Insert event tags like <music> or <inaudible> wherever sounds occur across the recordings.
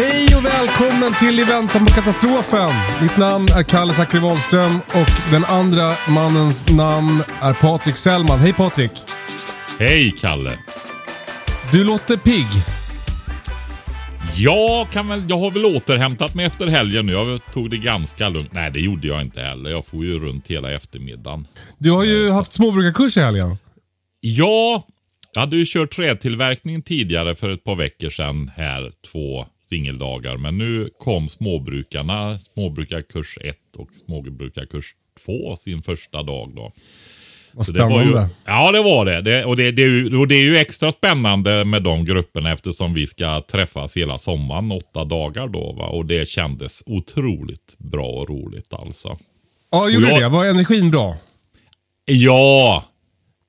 Hej och välkommen till I väntan på katastrofen. Mitt namn är Kalle Zackari Wahlström och den andra mannens namn är Patrik Sellman. Hej Patrik! Hej Kalle! Du låter pigg. Jag, kan väl, jag har väl återhämtat mig efter helgen nu. Jag tog det ganska lugnt. Nej, det gjorde jag inte heller. Jag får ju runt hela eftermiddagen. Du har ju haft småbrukarkurs i helgen. Ja, jag hade ju kört trädtillverkning tidigare för ett par veckor sedan här. Två singeldagar. Men nu kom småbrukarna, småbrukarkurs 1 och småbrukarkurs 2 sin första dag då. Vad Så det var spännande. Ju, ja, det var det. det, och det, det, är ju, och det är ju extra spännande med de grupperna eftersom vi ska träffas hela sommaren, åtta dagar då. Va? Och det kändes otroligt bra och roligt alltså. Ja, gjorde jag- det? Var energin bra? Ja,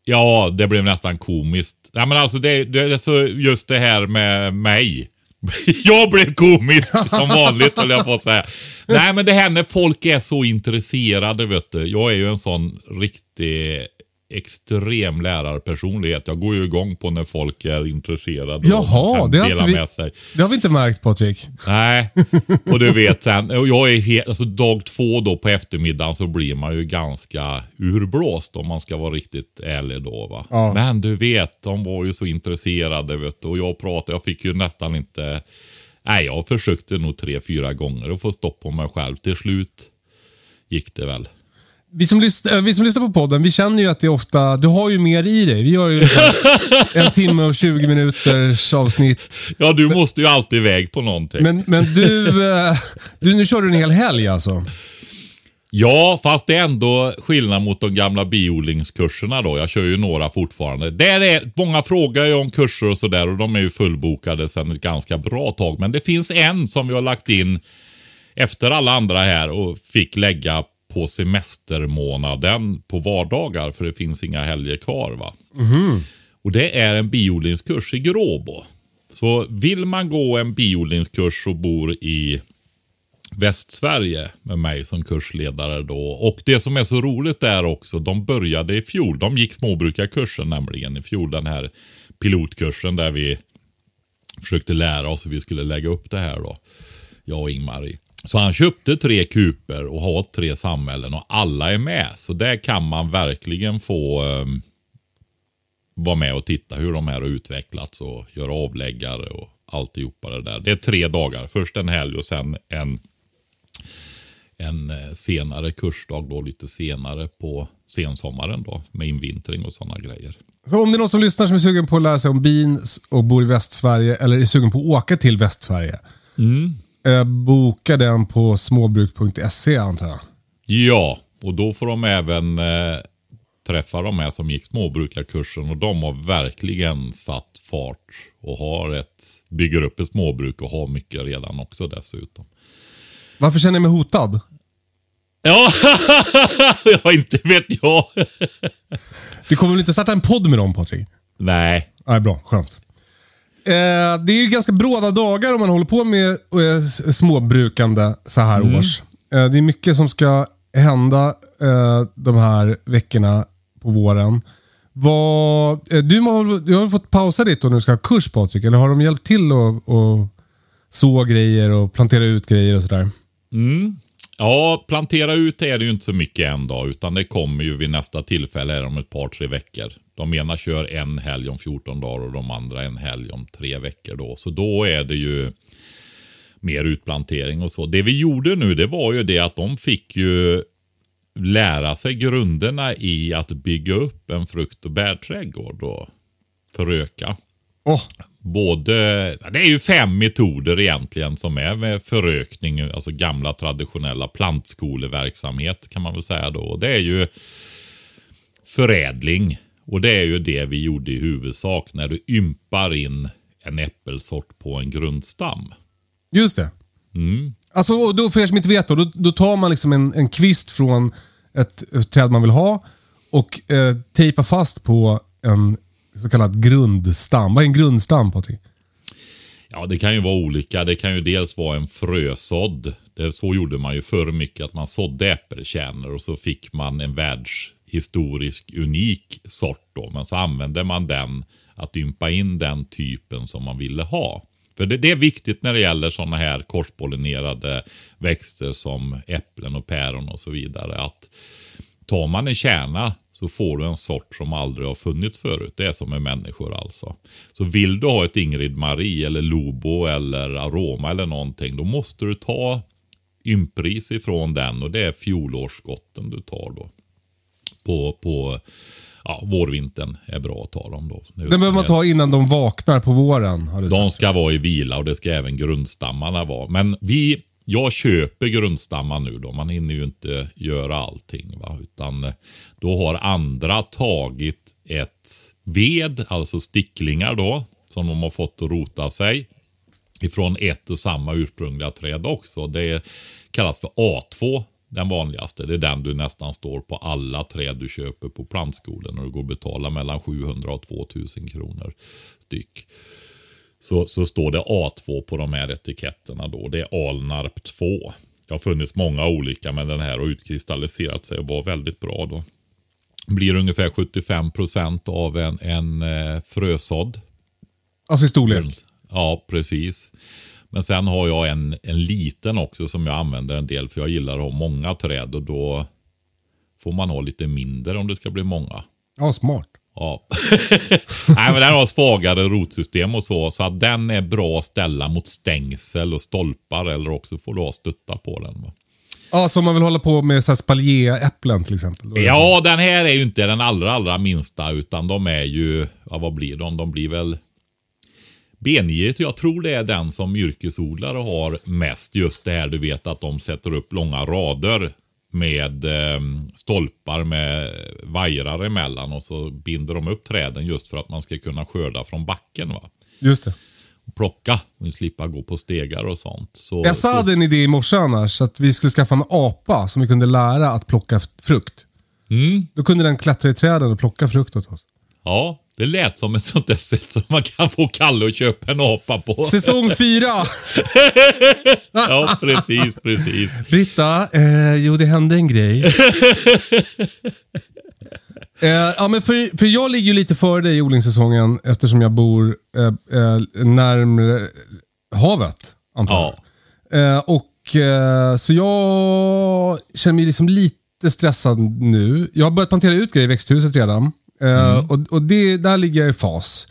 ja, det blev nästan komiskt. Ja, men alltså det, det så just det här med mig. <laughs> Jag blev komisk som vanligt höll jag på att säga. Nej men det här när folk är så intresserade vet du. Jag är ju en sån riktig extrem lärarpersonlighet. Jag går ju igång på när folk är intresserade Jaha, och det har, vi, med sig. det har vi inte märkt Patrik. Nej, och du vet <laughs> sen, jag är helt, alltså dag två då på eftermiddagen så blir man ju ganska urblåst om man ska vara riktigt ärlig då va. Ja. Men du vet, de var ju så intresserade vet du, och jag pratade, jag fick ju nästan inte, nej jag försökte nog tre, fyra gånger att få stopp på mig själv. Till slut gick det väl. Vi som, lyssnar, äh, vi som lyssnar på podden, vi känner ju att det är ofta, du har ju mer i dig. Vi gör ju <laughs> en timme och 20 minuters avsnitt. Ja, du måste ju alltid iväg på någonting. Men, men du, eh, du, nu kör du en hel helg alltså. Ja, fast det är ändå skillnad mot de gamla biodlingskurserna då. Jag kör ju några fortfarande. Där är, många frågar ju om kurser och sådär och de är ju fullbokade sedan ett ganska bra tag. Men det finns en som vi har lagt in efter alla andra här och fick lägga på semestermånaden på vardagar för det finns inga helger kvar. va. Och det är en biodlingskurs i Gråbo. Så vill man gå en biodlingskurs och bor i Västsverige med mig som kursledare då. Och det som är så roligt där också, de började i fjol. De gick småbrukarkursen nämligen i fjol, den här pilotkursen där vi försökte lära oss hur vi skulle lägga upp det här då. Jag och Ingmarie. Så han köpte tre kuper och har tre samhällen och alla är med. Så där kan man verkligen få um, vara med och titta hur de här har utvecklats och göra avläggare och alltihopa det där. Det är tre dagar. Först en helg och sen en, en eh, senare kursdag då lite senare på sensommaren då med invintring och sådana grejer. Så om det är någon som lyssnar som är sugen på att lära sig om bin och bor i Västsverige eller är sugen på att åka till Västsverige. Eh, boka den på småbruk.se antar jag. Ja, och då får de även eh, träffa de här som gick småbrukarkursen och de har verkligen satt fart och har ett, bygger upp ett småbruk och har mycket redan också dessutom. Varför känner jag mig hotad? Ja, <laughs> ja inte vet jag. Du kommer väl inte starta en podd med dem Patrik? Nej, Nej, bra. Skönt. Eh, det är ju ganska bråda dagar om man håller på med eh, småbrukande så här års. Eh, det är mycket som ska hända eh, de här veckorna på våren. Vad, eh, du, har, du har fått pausa ditt och nu ska ha kurs Patrik, eller har de hjälpt till att så grejer och plantera ut grejer och sådär? Ja, plantera ut är det ju inte så mycket en dag, utan det kommer ju vid nästa tillfälle om ett par, tre veckor. De ena kör en helg om 14 dagar och de andra en helg om tre veckor då. Så då är det ju mer utplantering och så. Det vi gjorde nu, det var ju det att de fick ju lära sig grunderna i att bygga upp en frukt och bärträdgård och föröka. Åh, Både, det är ju fem metoder egentligen som är med förökning, alltså gamla traditionella plantskoleverksamhet kan man väl säga då. Och det är ju förädling. Och det är ju det vi gjorde i huvudsak när du ympar in en äppelsort på en grundstam. just det. Alltså, och då, för er som inte vet då, då, då tar man liksom en, en kvist från ett, ett träd man vill ha och eh, tejpar fast på en så kallad grundstam. Vad är en grundstam Patrik? Ja, det kan ju vara olika. Det kan ju dels vara en frösådd. Det, så gjorde man ju förr mycket, att man sådde äppelkärnor och så fick man en Historisk unik sort då. Men så använde man den att ympa in den typen som man ville ha. För det, det är viktigt när det gäller sådana här korspollinerade växter som äpplen och päron och så vidare. Att tar man en kärna så får du en sort som aldrig har funnits förut. Det är som med människor alltså. Så vill du ha ett Ingrid Marie eller Lobo eller Aroma eller någonting. Då måste du ta ympris ifrån den och det är fjolårsskotten du tar då. På, på ja, vårvintern är bra att ta dem då. Nu Den behöver man ta innan de vaknar på våren. Har du de sagt. ska vara i vila och det ska även grundstammarna vara. Men vi, jag köper grundstammar nu då. Man hinner ju inte göra allting. Va? Utan eh, då har andra tagit ett ved, alltså sticklingar då. Som de har fått att rota sig. Ifrån ett och samma ursprungliga träd också. Det kallas för A2. Den vanligaste. Det är den du nästan står på alla träd du köper på plantskolan. När du går och betalar mellan 700 och 2000 kronor styck så, så står det A2 på de här etiketterna då. Det är Alnarp 2. Det har funnits många olika men den här har utkristalliserat sig och var väldigt bra då. Blir ungefär 75% av en, en eh, frösådd. Alltså i storlek. Ja, precis. Men sen har jag en, en liten också som jag använder en del för jag gillar att ha många träd och då får man ha lite mindre om det ska bli många. Ja, smart. Ja. <laughs> Nej, men den har svagare rotsystem och så. Så att den är bra att ställa mot stängsel och stolpar. Eller också får du ha stötta på den. Va? Ja, så om man vill hålla på med spaljeäpplen till exempel. Ja, den här är ju inte den allra, allra minsta. Utan de är ju, ja vad blir de? De blir väl B9. Jag tror det är den som yrkesodlare har mest. Just det här du vet att de sätter upp långa rader med eh, stolpar med vajrar emellan och så binder de upp träden just för att man ska kunna skörda från backen. Va? Just det. Och plocka och slippa gå på stegar och sånt. Så, Jag sa så, en idé i morse annars, att vi skulle skaffa en apa som vi kunde lära att plocka frukt. mm, Då kunde den klättra i träden och plocka frukt åt oss. Ja, det lät som ett sånt där sätt som man kan få Kalle att köpa en apa på. Säsong fyra! <laughs> ja, precis, precis. Britta, eh, jo det hände en grej. <laughs> eh, ja, men för, för jag ligger ju lite före dig i odlingssäsongen eftersom jag bor eh, eh, närmare havet, antar jag. Ja. Eh, och, eh, så jag känner mig liksom lite stressad nu. Jag har börjat plantera ut grejer i växthuset redan. Eh, Och, och det, där ligger jag i fas.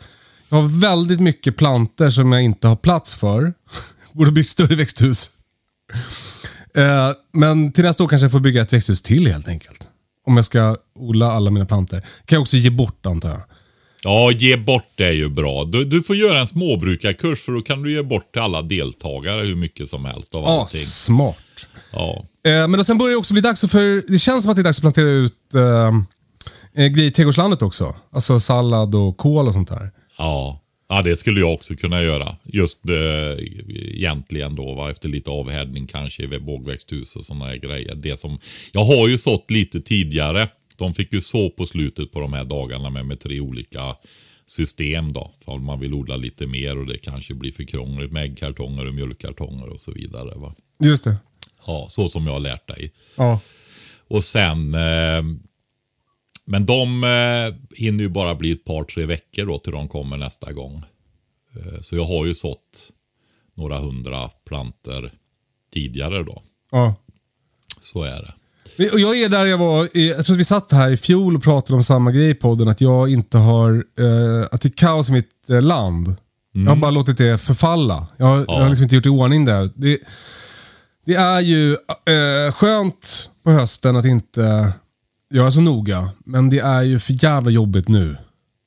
Jag har väldigt mycket planter som jag inte har plats för. <laughs> Borde bygga större växthus. Eh, men till nästa år kanske jag får bygga ett växthus till helt enkelt. Om jag ska odla alla mina planter. kan jag också ge bort antar jag. Ja, ge bort det är ju bra. Du, du får göra en småbrukarkurs för då kan du ge bort till alla deltagare hur mycket som helst av Ja, allting. smart. Ja. Eh, men då sen börjar det också bli dags för, det känns som att det är dags att plantera ut eh, eh, grejer i trädgårdslandet också. Alltså sallad och kål och sånt där. Ja. ja, det skulle jag också kunna göra. Just eh, egentligen då, va? efter lite avhärdning kanske i vågväxthus och sådana grejer. Det som, jag har ju sått lite tidigare. De fick ju så på slutet på de här dagarna med, med tre olika system då. Om man vill odla lite mer och det kanske blir för krångligt med äggkartonger och mjölkkartonger och så vidare. Va? Just det. Ja, så som jag har lärt dig. Ja. Och sen... Eh, men de eh, hinner ju bara bli ett par, tre veckor då till de kommer nästa gång. Eh, så jag har ju sått några hundra planter tidigare då. ja. Så är det. Och jag är där jag var, jag tror att vi satt här i fjol och pratade om samma grej i podden. Att jag inte har, eh, att det är kaos i mitt eh, land. Jag har bara låtit det förfalla. Jag har, jag har liksom inte gjort i ordning där. Det, det är ju eh, skönt på hösten att inte göra så noga. Men det är ju för jävla jobbigt nu.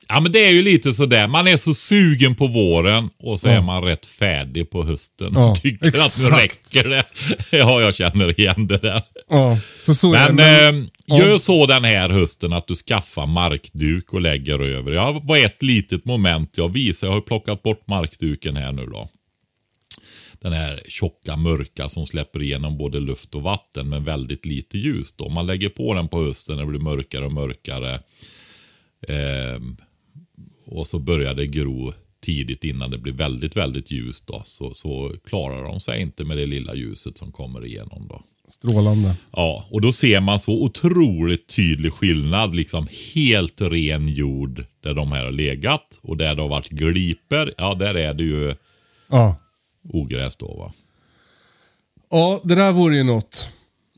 Ja men det är ju lite sådär. Man är så sugen på våren och så Ja. är man rätt färdig på hösten. Ja, <laughs> Tycker att exakt. nu räcker det. <laughs> Ja, jag känner igen det där. Ja, så så är det. Men, eh, ja. gör så den här hösten att du skaffar markduk och lägger över. Jag var ett litet moment jag visade. Jag har plockat bort markduken här nu då. Den här tjocka mörka som släpper igenom både luft och vatten men väldigt lite ljus då. Man lägger på den på hösten när det blir mörkare och mörkare. Ehm, och så börjar det gro tidigt innan det blir väldigt, väldigt ljust då. Så, så klarar de sig inte med det lilla ljuset som kommer igenom då. Strålande. Ja, och då ser man så otroligt tydlig skillnad. Liksom helt ren jord där de här har legat. Och där det har varit gliper, ja där är det ju Ja. Ogräs då va. ja, det där vore ju något.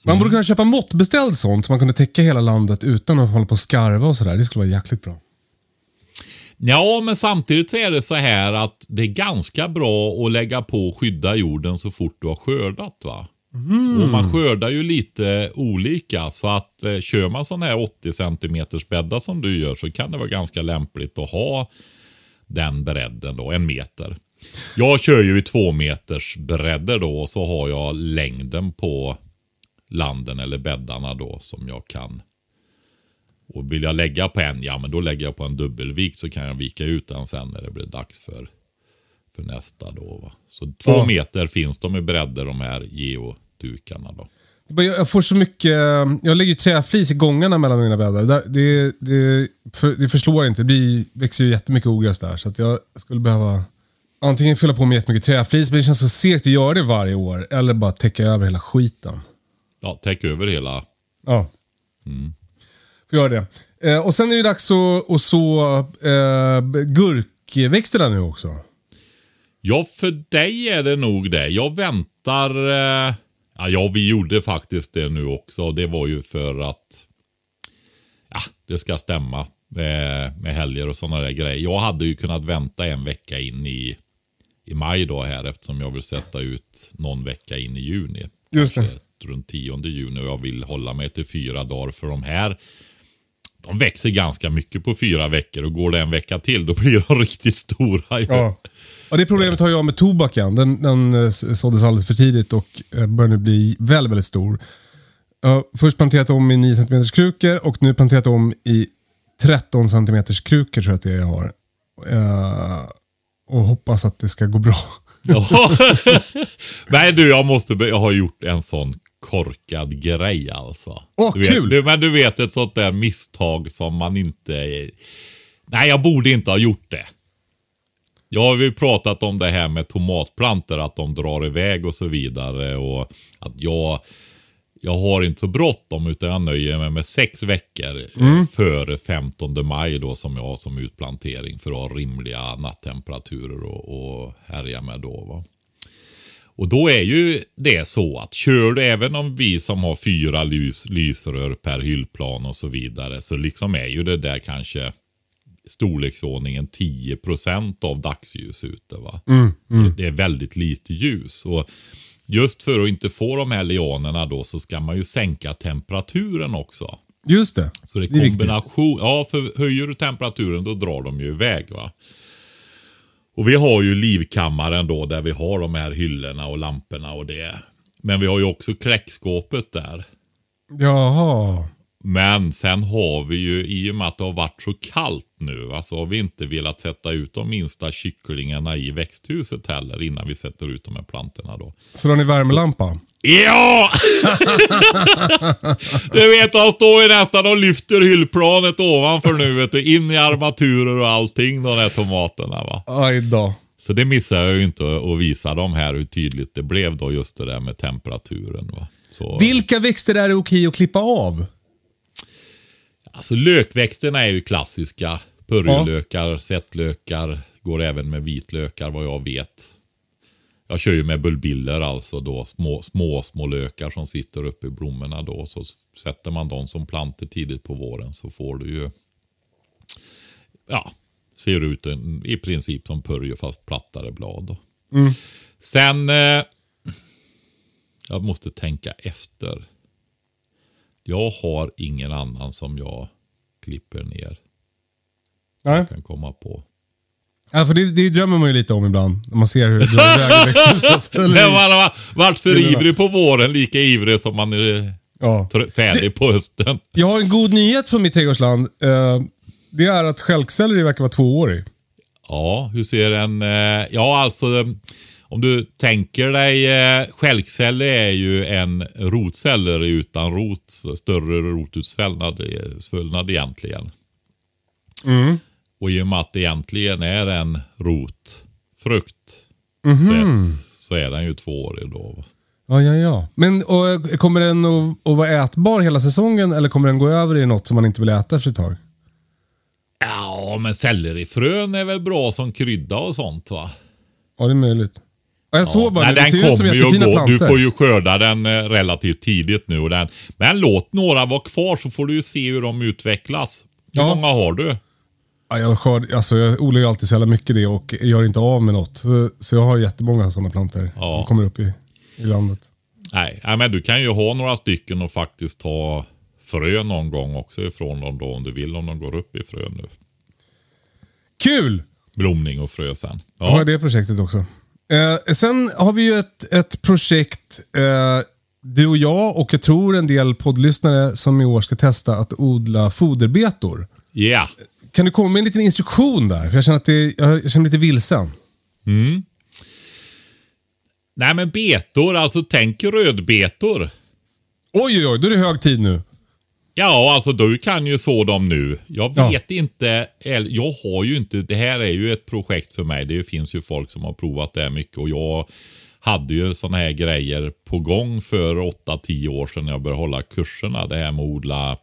Man borde kunna köpa måttbeställd sånt så man kunde täcka hela landet utan att hålla på och skarva och sådär. Det skulle vara jäkligt bra. Ja, men samtidigt så är det så här att det är ganska bra att lägga på och skydda jorden så fort du har skördat va. Och man skördar ju lite olika så att eh, kör man sådana här 80 cm bäddar som du gör så kan det vara ganska lämpligt att ha den bredden då, en meter. Jag kör ju i två meters bredder då och så har jag längden på landen eller bäddarna då som jag kan. Och vill jag lägga på en, ja men då lägger jag på en dubbelvik så kan jag vika ut den sen när det blir dags för, för nästa då. Va? Så två Ja. meter finns de i bredder de här geodukarna då. Jag får så mycket, jag lägger träflis i gångarna mellan mina bäddar. Det, det, det, för, det förslår inte. Det blir, växer ju jättemycket ogräs där. Så att jag skulle behöva antingen fylla på med jättemycket träflis, men det känns så segt att göra det varje år. Eller bara täcka över hela skiten. Ja, täck över hela. Ja. Får göra det. Eh, och sen är det dags att, att så eh, gurkväxterna nu också. Ja, för dig är det nog det. Jag väntar... Eh, ja, ja, vi gjorde faktiskt det nu också. Det var ju för att ja, det ska stämma med, med helger och sådana där grejer. Jag hade ju kunnat vänta en vecka in i, i maj då här eftersom jag vill sätta ut någon vecka in i juni. Just det. Runt 10 juni och jag vill hålla mig till fyra dagar för de här de växer ganska mycket på fyra veckor och går det en vecka till då blir de <laughs> riktigt stora. ju. Ja. ja, det problemet har jag med tobaken. Den, den eh, såddes alldeles för tidigt och eh, börjar nu bli väldigt, väldigt stor. Jag har först planterat om i 9 cm krukor och nu planterat om i 13 cm krukor tror jag att det är jag har. Och hoppas att det ska gå bra. <laughs> Ja. <laughs> Nej du, jag måste, jag har gjort en sån korkad grej alltså. Åh, du vet, kul! Du, men du vet ett sånt där misstag som man inte... Nej, jag borde inte ha gjort det. Jag har ju pratat om det här med tomatplantor, att de drar iväg och så vidare. Och att jag, jag har inte så bråttom utan jag nöjer mig med sex veckor mm. före 15 maj då som jag har som utplantering för att ha rimliga nattemperaturer och, och härja med då. Va? Och då är ju det så att kör du, även om vi som har fyra lys, lysrör per hyllplan och så vidare, så liksom är ju det där kanske storleksordningen 10% av dagsljus ute. Va? Det, det är väldigt lite ljus. Och just för att inte få de här leonerna då så ska man ju sänka temperaturen också. Just det. Så det är Det är kombination. Ja, för höjer du temperaturen då drar de ju iväg. va. Och vi har ju livkammaren då där vi har de här hyllorna och lamporna och det. Men vi har ju också kläckskåpet där. Jaha. Men sen har vi ju, i och med att det har varit så kallt nu, va, så har vi inte velat sätta ut de minsta kycklingarna i växthuset heller innan vi sätter ut de här plantorna då. Så då har ni värmelampa? Ja! <laughs> du vet, de står ju nästan och lyfter hyllplanet ovanför nu, vet du, in i armaturer och allting, de här tomaterna va. Aj då. Så det missar jag ju inte att visa dem här hur tydligt det blev då just det där med temperaturen va. Så, Vilka växter är det okej att klippa av? Alltså lökväxterna är ju klassiska. Purjolökar, sättlökar, går även med vitlökar vad jag vet. jag kör ju med bulbiller alltså då, små, små, små lökar som sitter uppe i blommorna då. Så sätter man dem som planter tidigt på våren så får du ju, ja, ser ut en, i princip som purjo fast plattare blad. Då. Sen, eh, jag måste tänka efter. Jag har ingen annan som jag klipper ner. Nej. Kan komma på. Ja, för det, det drömmer man ju lite om ibland. När man ser hur det drar iväg växthuset. Eller <laughs> man har varit för ivrig på våren, lika ivrig som man är Ja. tr- färdig på hösten. <laughs> Jag har en god nyhet från mitt trädgårdsland. Eh, det är att stjälkselleri verkar vara tvåårig. Ja, hur ser en... Eh, ja, alltså eh, om du tänker dig... Eh, stjälkceller är ju en rotceller utan rot, större rotutsvällnad eh, egentligen. Och i och med att det egentligen är en rotfrukt så, är, så är den ju tvåårig då. Ja, ja, ja. Men och, eh, kommer den att, att vara ätbar hela säsongen eller kommer den gå över i något som man inte vill äta efter ett tag? Ja, men sellerifrön är väl bra som krydda och sånt va? Ja, det är möjligt. Ja, jag såg bara Nej, det. Den ser ut som kommer ju jättefina gå. Du får ju skörda den eh, relativt tidigt nu. Och den, men låt några vara kvar så får du ju se hur de utvecklas. Hur Ja. många har du? Ja, jag, skörd, alltså, jag odlar ju alltid så jävla mycket det och gör inte av med något. Så, så jag har jättemånga sådana plantor. Ja. som kommer upp i, i landet. Nej, nej, men du kan ju ha några stycken och faktiskt ta frö någon gång också ifrån dem då om du vill om de går upp i frö nu. Kul! Blomning och frö sen. Jag har Ja, det projektet också. Eh, sen har vi ju ett, ett projekt, eh, du och jag och jag tror en del poddlyssnare som i år ska testa att odla foderbetor. yeah. Kan du komma med en liten instruktion där? För jag känner, att det, jag, känner mig lite vilsen. Nej men betor, alltså tänk rödbetor. Oj, oj, oj, då är det hög tid nu. Ja, alltså du kan ju så dem nu. Jag Ja. vet inte, eller jag har ju inte, det här är ju ett projekt för mig. Det finns ju folk som har provat det här mycket och jag hade ju sådana här grejer på gång för 8-10 år sedan när jag började hålla kurserna. Det här med att odla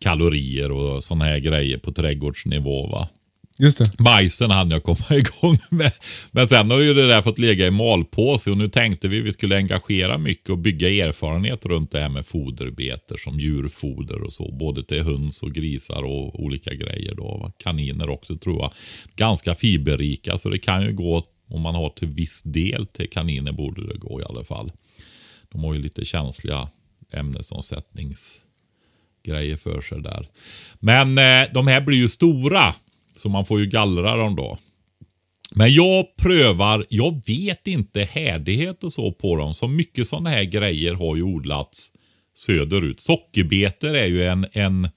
kalorier och sådana här grejer på trädgårdsnivå. Va? Just det. Bajsen hann jag komma <laughs> igång med. Men sen har ju det där fått ligga i malpåse och nu tänkte vi vi skulle engagera mycket och bygga erfarenhet runt det här med foderbeter som djurfoder och så. Både till höns och grisar och olika grejer då. Kaniner också tror jag. Ganska fiberrika så det kan ju gå om man har till viss del till kaniner borde det gå i alla fall. De har ju lite känsliga ämnesomsättningsgrejer för sig där. Men eh, de här blir ju stora. Så man får ju gallra dem då. Men jag prövar, jag vet inte härdighet och så på dem. Så mycket sådana här grejer har ju odlats söderut. Sockerbetor är ju en, en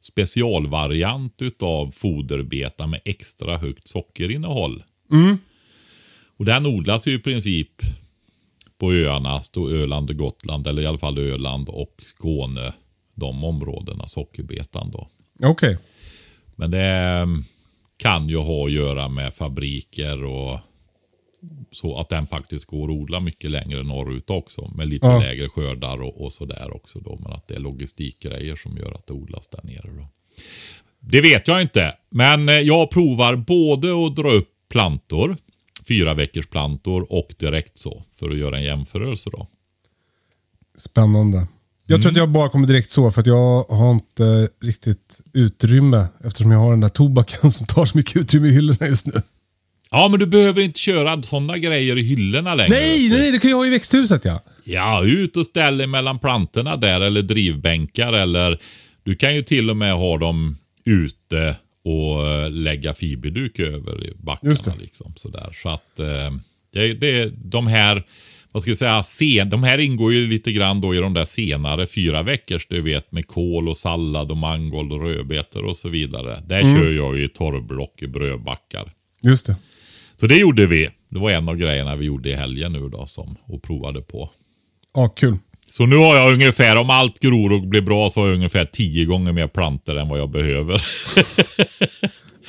specialvariant utav foderbeta med extra högt sockerinnehåll. Och den odlas ju i princip på öarna, Öland och Gotland, eller i alla fall Öland och Skåne. De områdena, sockerbetan då. Okej. Men det mm, kan ju ha att göra med fabriker och så att den faktiskt går att odla mycket längre norrut också. Med lite Ja. lägre skördar och, och sådär också då. Men att det är logistikgrejer som gör att det odlas där nere då. Det vet jag inte. Men eh, jag provar både att dra upp plantor, fyra veckors plantor och direkt så. För att göra en jämförelse då. Spännande. Jag Mm. tror att jag bara kommer direkt så för att jag har inte riktigt utrymme eftersom jag har den där tobaken <laughs> som tar så mycket utrymme i hyllorna just nu. Ja, men du behöver inte köra sådana grejer i hyllorna längre. Nej, du. nej, det kan jag ha i växthuset ja. Ja, ut och ställ dig mellan plantorna där eller drivbänkar eller du kan ju till och med ha dem ute och eh, lägga fiberduk över backarna. Just det. Liksom, sådär. Så att eh, det, det, de här, vad ska jag säga, sen, de här ingår ju lite grann då i de där senare fyra veckors, du vet med kål och sallad och mangold och rödbetor och så vidare. Där Mm. kör jag ju torvblock i brödbackar. Just det. Så det gjorde vi. Det var en av grejerna vi gjorde i helgen nu då som, och provade på. Ja, kul. Så nu har jag ungefär, om allt gror och blir bra, så har jag ungefär tio gånger mer plantor än vad jag behöver.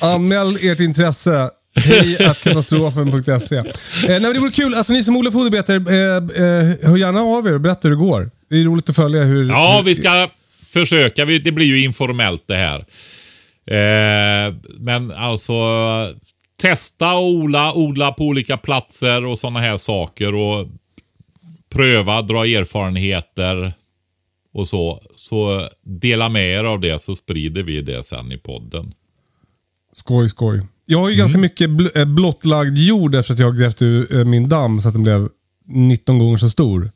<laughs> Anmäl ert intresse. Hej katastrofen.se. Eh, nej, det vore kul. Alltså, ni som odlar foderbetor, eh, eh, hör gärna av er och berätta hur det går. Det är roligt att följa hur... Ja, vi ska försöka. Vi- Det blir ju informellt det här. Eh, men alltså, testa och odla, odla på olika platser och sådana här saker. Och pröva, dra erfarenheter och så. Så dela med er av det så sprider vi det sen i podden. Skoj, skoj. Jag har ju ganska mycket bl- eh, blottlagd jord efter att jag grävt ur eh, min damm så att den blev 19 gånger så stor.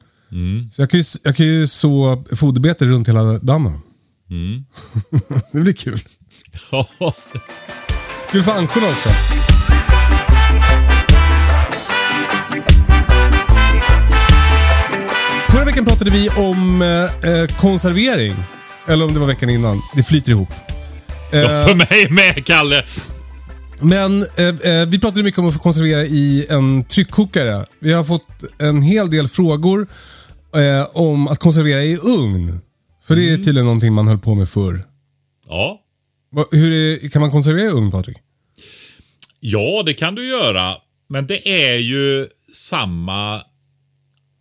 Så jag kan, ju, jag kan ju så foderbete runt hela dammen. <laughs> det blir kul. Kul för ankorna också. Förra veckan pratade vi om eh, eh, konservering. Eller om det var veckan innan. Det flyter ihop. Ja, för mig med, Kalle. Men eh, eh, vi pratade mycket om att konservera i en tryckkokare. Vi har fått en hel del frågor eh, om att konservera i ugn. För det är tydligen någonting man höll på med förr. Ja. Va, hur är, kan man konservera i ugn Patrik? Ja, det kan du göra. Men det är ju samma...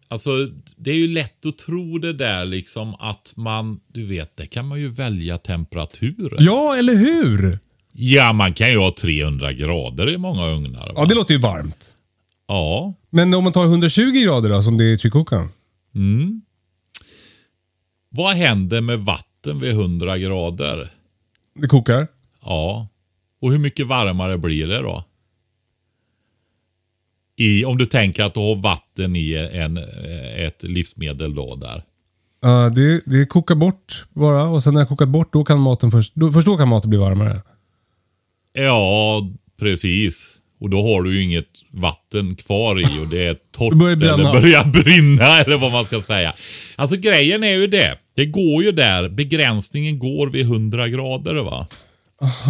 Alltså, det är ju lätt att tro det där liksom att man, du vet, det kan man ju välja temperaturen. Ja, eller hur? Ja, man kan ju ha 300 grader i många ugnar. Va? Ja, det låter ju varmt. ja. Men om man tar 120 grader då, som det är i tryckkokaren? Vad händer med vatten vid 100 grader? Det kokar? Ja. Och hur mycket varmare blir det då? I, om du tänker att du har vatten i en, ett livsmedel då där. Ja, det, det kokar bort bara och sen när det kokat bort, då kan maten först, då, först då kan maten bli varmare. Ja, precis. Och då har du ju inget vatten kvar i och det är <laughs> torrt. Det börjar brännas. Eller börjar <laughs> brinna eller vad man ska säga. Alltså grejen är ju det. Det går ju där. Begränsningen går vid 100 grader va.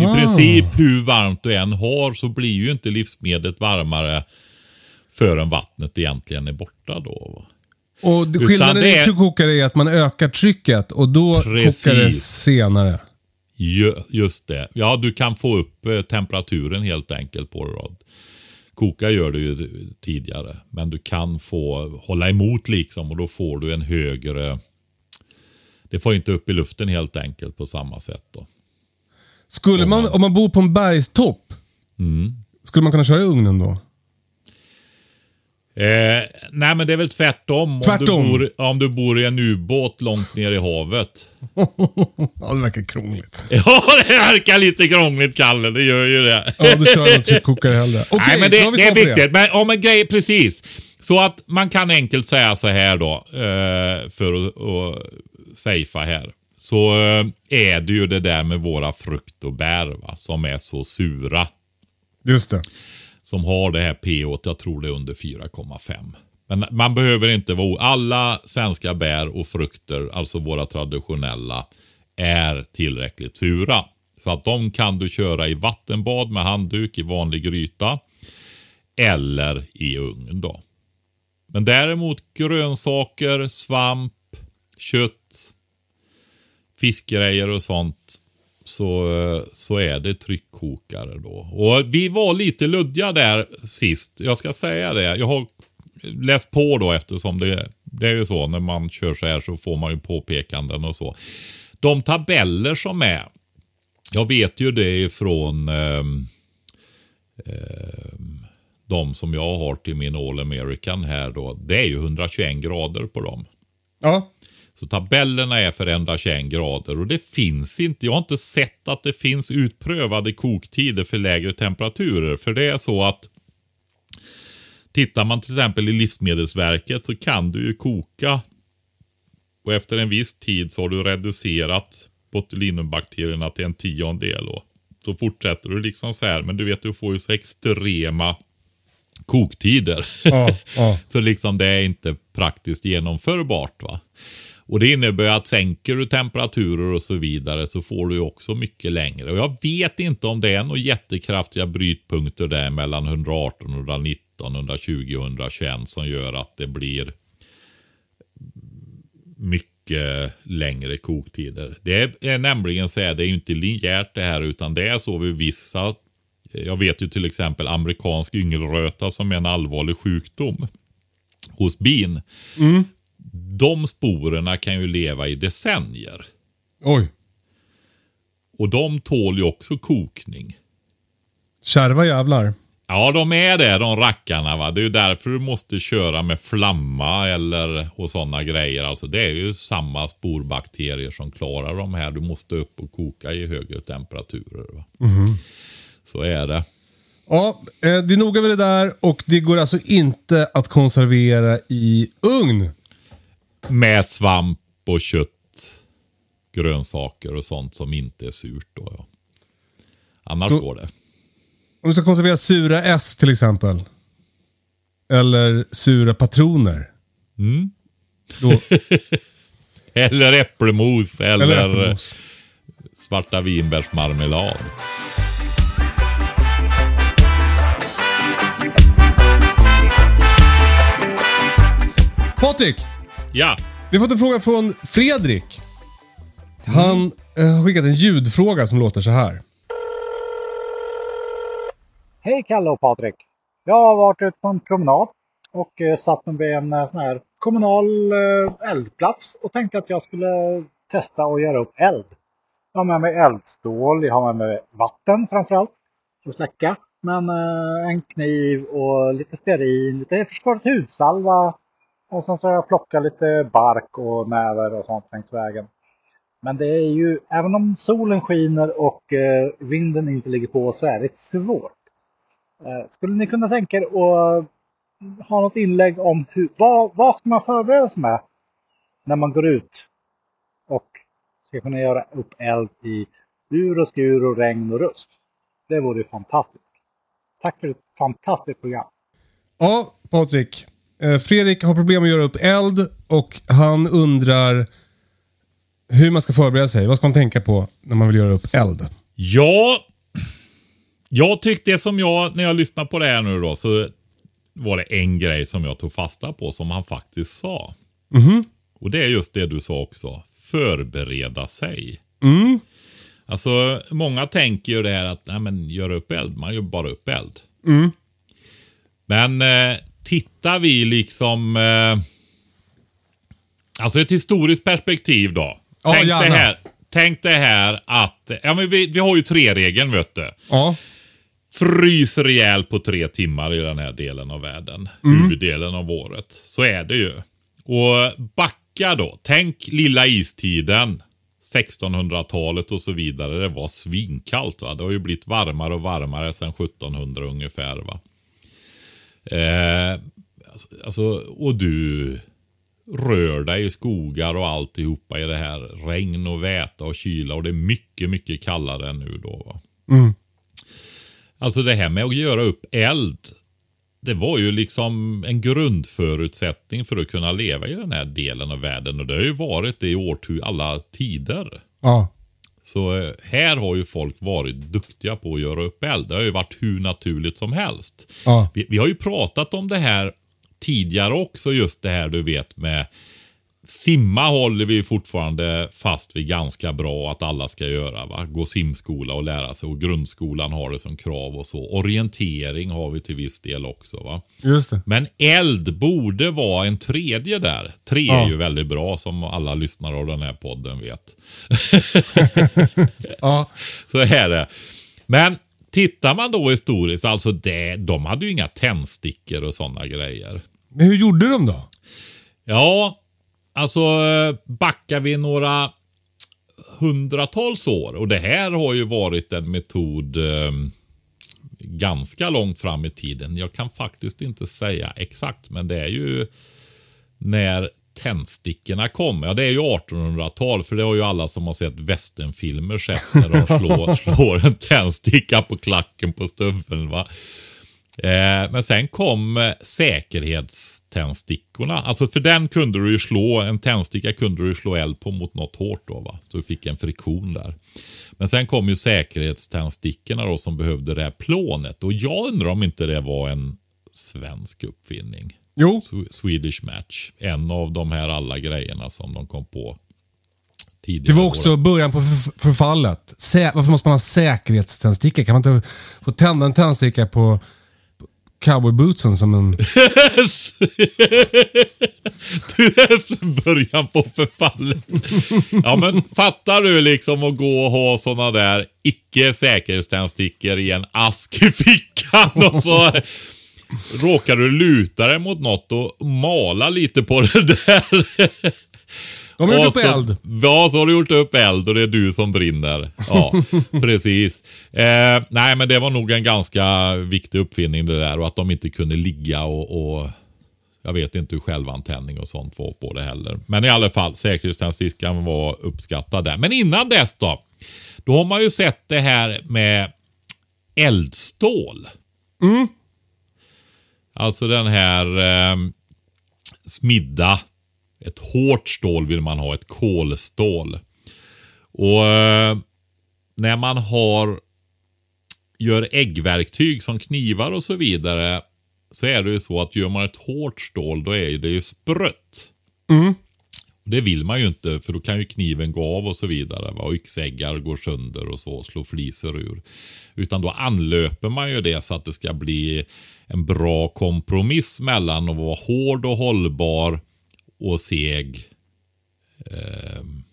I princip hur varmt du än har så blir ju inte livsmedlet varmare förrän vattnet egentligen är borta då. Va? Och skillnaden i tryckkokare är att man ökar trycket och då Precis. kokar det senare. Ju, just det. Ja, du kan få upp eh, temperaturen helt enkelt på det. då. Koka gör du ju tidigare, men du kan få hålla emot liksom och då får du en högre... Det får inte upp i luften helt enkelt på samma sätt då. Skulle man, om man bor på en bergstopp, Mm. skulle man kunna köra i ugnen då? Eh, nej, men det är väl tvärtom. Tvärtom. Om, du bor, om du bor i en ubåt långt ner i havet. <laughs> Ja, det verkar krångligt. <laughs> Ja, det verkar lite krångligt, Kalle. Det gör ju det. Ja, då kör jag en tryckkokare <laughs> hellre. Okej, Nej, men då det, har vi det är viktigt. Men om en grej, precis. Så att man kan enkelt säga så här då, eh, för att, att safea här. Så eh, är det ju det där med våra frukt och bär va, som är så sura. Just det. Som har det här pH, jag tror det är under 4,5. Men man behöver inte vara Alla svenska bär och frukter, alltså våra traditionella, är tillräckligt sura. Så att de kan du köra i vattenbad med handduk i vanlig gryta. Eller i ugn då. Men däremot grönsaker, svamp, kött, fiskgrejer och sånt. Så, så är det tryckkokare då. Och vi var lite luddiga där sist. Jag ska säga det. Jag har läst på då eftersom det, det är ju så när man kör så här så får man ju påpekanden och så. De tabeller som är. Jag vet ju det ifrån eh, de som jag har till min All American här då. Det är ju 121 grader på dem. Ja. Så tabellerna är för 121 grader och det finns inte, jag har inte sett att det finns utprövade koktider för lägre temperaturer. För det är så att tittar man till exempel i Livsmedelsverket så kan du ju koka och efter en viss tid så har du reducerat botulinumbakterierna till en tiondel. Och så fortsätter du liksom så här, men du vet du får ju så extrema koktider. Ja, ja. <laughs> Så liksom det är inte praktiskt genomförbart. va. Och det innebär att sänker du temperaturer och så vidare så får du också mycket längre. Och jag vet inte om det är några jättekraftiga brytpunkter där mellan 118, 119, 120 och 121 som gör att det blir mycket längre koktider. Det är nämligen så här, det är ju inte linjärt det här utan det är så vid vissa jag vet ju till exempel amerikansk yngelröta som är en allvarlig sjukdom hos bin. Mm. De sporerna kan ju leva i decennier. Oj. Och de tål ju också kokning. Kärva jävlar. Ja, de är det, de rackarna. Va? Det är ju därför du måste köra med flamma eller och sådana grejer. Alltså, det är ju samma sporbakterier som klarar de här. Du måste upp och koka i högre temperaturer. Va? Så är det. Ja, eh, det är noga med det där och det går alltså inte att konservera i ugn. Med svamp och kött, grönsaker och sånt som inte är surt. Då, ja. Annars Så- går det. Om du ska konservera sura S till exempel. Eller sura patroner. Mm. <laughs> Eller äppelmos eller, eller äppelmos. svarta vinbärsmarmelad. Patrik! Ja, Vi har fått en fråga från Fredrik. Han eh, har skickat en ljudfråga som låter så här. Hej Kalle och Patrik! Jag har varit ute på en promenad och eh, satt mig vid en eh, sån här kommunal eldplats och tänkte att jag skulle testa att göra upp eld. Jag har med mig eldstål, jag har med mig vatten framförallt för att släcka. Men en kniv och lite stearin, lite försvaret hudsalva och sen så har jag plockat lite bark och näver och sånt längs vägen. Men det är ju, även om solen skiner och eh, vinden inte ligger på så är det svårt. Eh, Skulle ni kunna tänka er att ha något inlägg om hur, vad, vad ska man förbereda sig med när man går ut och ska kunna göra upp eld i ur och skur och regn och rusk? Det vore ju fantastiskt. Tack för ett fantastiskt program. Ja, Patrik. Eh, Fredrik har problem att göra upp eld och han undrar hur man ska förbereda sig. Vad ska man tänka på när man vill göra upp eld? Ja, jag tyckte det som jag, när jag lyssnade på det här nu då, så var det en grej som jag tog fasta på som han faktiskt sa. Och det är just det du sa också. Förbereda sig. Mm. Alltså, många tänker ju det här att, nej men gör upp eld, man gör bara upp eld. Mm. Men eh, tittar vi liksom, eh, alltså ett historiskt perspektiv då. Ja, tänk, det här, tänk det här att, ja men vi, vi har ju tre-regeln vet du. Ja. Frys rejält på tre timmar i den här delen av världen. Mm. Huvuddelen av året. Så är det ju. Och backa då. Tänk lilla istiden. 1600-talet och så vidare. Det var svinkallt. Va? Det har ju blivit varmare och varmare sedan 1700 ungefär. Va? Eh, alltså, alltså, och du rör dig i skogar och alltihopa i det här. Regn och väta och kyla. Och det är mycket, mycket kallare än nu då. Va? Alltså det här med att göra upp eld. Det var ju liksom en grundförutsättning för att kunna leva i den här delen av världen. Och det har ju varit det i årtu alla tider. Ja. Så eh, här har ju folk varit duktiga på att göra upp eld. Det har ju varit hur naturligt som helst. Ja. Vi, vi har ju pratat om det här tidigare också, just det här du vet med Simma håller vi fortfarande fast vid ganska bra att alla ska göra. Va? Gå simskola och lära sig. Och grundskolan har det som krav och så. Orientering har vi till viss del också. Va? Just det. Men eld borde vara en tredje där. Tre Ja. är ju väldigt bra som alla lyssnare av den här podden vet. <laughs> Ja. Så är det. Men tittar man då historiskt, alltså det, de hade ju inga tändstickor och sådana grejer. Men hur gjorde de då? Ja, alltså eh, backar vi några hundratals år och det här har ju varit en metod eh, ganska långt fram i tiden. Jag kan faktiskt inte säga exakt, men det är ju när tändstickorna kom. Ja, det är ju 1800-tal, för det har ju alla som har sett westernfilmer sett när de slår, <laughs> slår en tändsticka på klacken på stöveln. Va? Eh, men sen kom eh, säkerhetständstickorna. Alltså för den kunde du ju slå, en tändsticka kunde du ju slå eld på mot något hårt då va. Så du fick en friktion där. Men sen kom ju säkerhetständstickorna då som behövde det här plånet. Och jag undrar om inte det var en svensk uppfinning. Jo. Sw- Swedish Match. En av de här alla grejerna som de kom på Det var år. också början på förf- förfallet. Sä- varför måste man ha säkerhetständsticka? Kan man inte få tända en tändsticka på cowboybootsen som en... <laughs> Du är från början på förfallet. Ja men fattar du liksom att gå och ha sådana där icke säkerhetständstickor i en ask i fickan och så råkar du luta dig mot något och mala lite på det där. De har gjort upp eld. Ja, så har du gjort upp eld och det är du som brinner. Ja, <laughs> precis. Eh, nej, men det var nog en ganska viktig uppfinning det där och att de inte kunde ligga och, och jag vet inte hur självantändning och sånt var på det heller. Men i alla fall, säkerhetständstickan var uppskattad där. Men innan dess då? Då har man ju sett det här med eldstål. Alltså den här eh, smidda. Ett hårt stål vill man ha, ett kolstål. Och eh, när man har gör äggverktyg som knivar och så vidare så är det ju så att gör man ett hårt stål då är det ju sprött. Det vill man ju inte för då kan ju kniven gå av och så vidare. Va? Och yxäggar går sönder och så, slår fliser ur. Utan då anlöper man ju det så att det ska bli en bra kompromiss mellan att vara hård och hållbar och seg.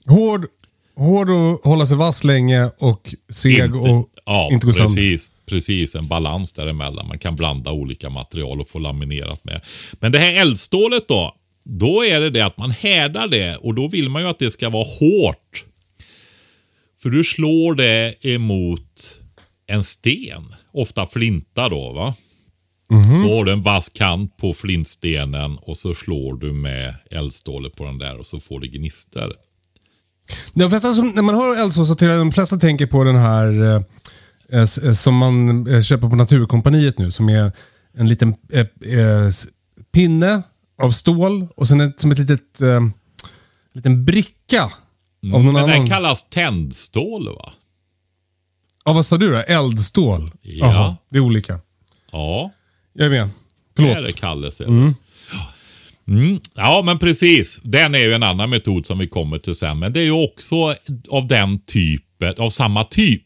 Hård, hård och hålla sig vass länge och seg och ja, inte gå sönder. precis, precis. En balans däremellan. Man kan blanda olika material och få laminerat med. Men det här eldstålet då. Då är det det att man härdar det och då vill man ju att det ska vara hårt. För du slår det emot en sten. Ofta flinta då va. Så har du en vass kant på flintstenen och så slår du med eldstålet på den där och så får du gnistor. De flesta som, när man hör eldsås så de flesta tänker på den här eh, eh, som man eh, köper på Naturkompaniet nu. Som är en liten eh, eh, pinne av stål och sen ett, som ett litet eh, liten bricka av någon Mm. Men annan. den kallas tändstål va? Ja, vad sa du då? Eldstål? Ja. Jaha, det är olika. Ja. Jag är med. Det är Förlåt. det Kalles. Mm. Mm. Ja, men precis. Den är ju en annan metod som vi kommer till sen. Men det är ju också av den typen, av samma typ.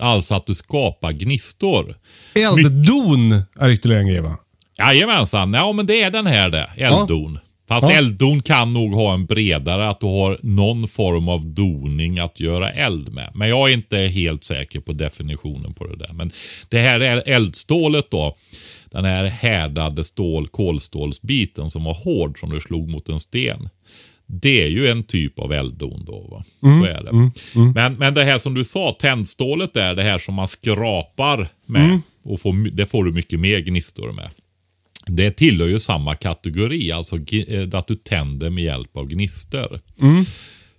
Alltså att du skapar gnistor. Elddon är ytterligare en grej va? Jajamensan, ja men det är den här det. Elddon. Fast Ja. elddon kan nog ha en bredare, att du har någon form av doning att göra eld med. Men jag är inte helt säker på definitionen på det där. Men det här är eldstålet då. Den här härdade stål, kolstålsbiten som var hård som du slog mot en sten. Det är ju en typ av elddon då. Va? Så är det. Men, men det här som du sa, tändstålet är det här som man skrapar med. Och får, det får du mycket mer gnistor med. Det tillhör ju samma kategori, alltså eh, att du tänder med hjälp av gnister.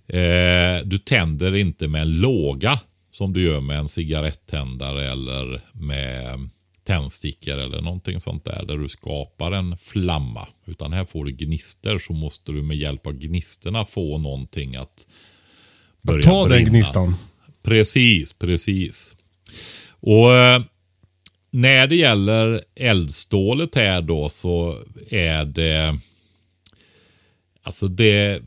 Eh, du tänder inte med en låga som du gör med en cigarettändare eller med tändstickor eller någonting sånt där. Där du skapar en flamma. Utan här får du gnister så måste du med hjälp av gnisterna få någonting att börja Ta den brinna. gnistan. Precis, precis. Och eh, när det gäller eldstålet här då så är det... Alltså det...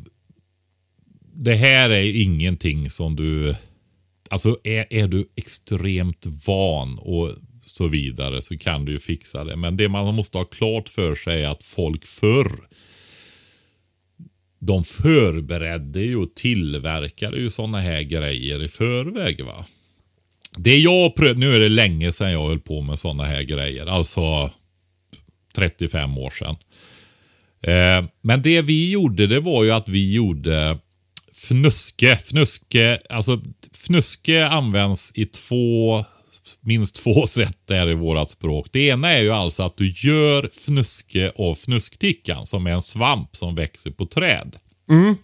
Det här är ingenting som du... Alltså är, är du extremt van och så vidare så kan du ju fixa det. Men det man måste ha klart för sig är att folk förr de förberedde ju och tillverkade ju sådana här grejer i förväg va. Det jag pröv, nu är det länge sedan jag höll på med sådana här grejer. Alltså 35 år sedan. Eh, men det vi gjorde det var ju att vi gjorde fnuske. Fnuske, alltså fnuske används i två, minst två <laughs> sätt där i vårat språk. Det ena är ju alltså att du gör fnuske av fnusktickan som är en svamp som växer på träd. Mm.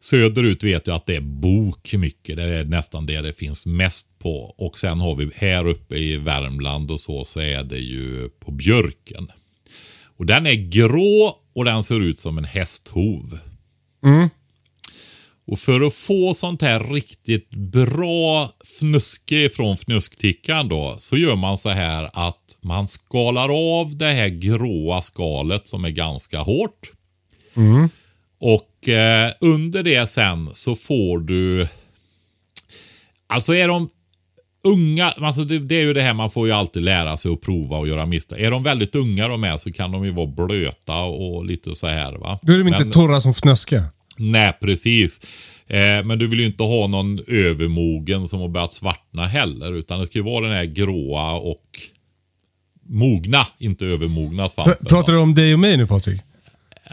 Söderut vet jag att det är bok mycket. Det är nästan det det finns mest på. Och sen har vi här uppe i Värmland och så, så är det ju på björken. Och den är grå och den ser ut som en hästhov. Och för att få sånt här riktigt bra fnuske från fnusktickan då så gör man så här att man skalar av det här gråa skalet som är ganska hårt. Och eh, under det sen så får du... Alltså är de... unga, alltså det, det är ju det här man får ju alltid lära sig att prova och göra misstag. Är de väldigt unga de är så kan de ju vara blöta och lite så här va. Då är de inte Men- torra som fnöske. Nej, precis. Eh, men du vill ju inte ha någon övermogen som har börjat svartna heller. Utan det ska ju vara den här gråa och mogna, inte övermogna svampen. Pr- Pratar du om dig och mig nu Patrik?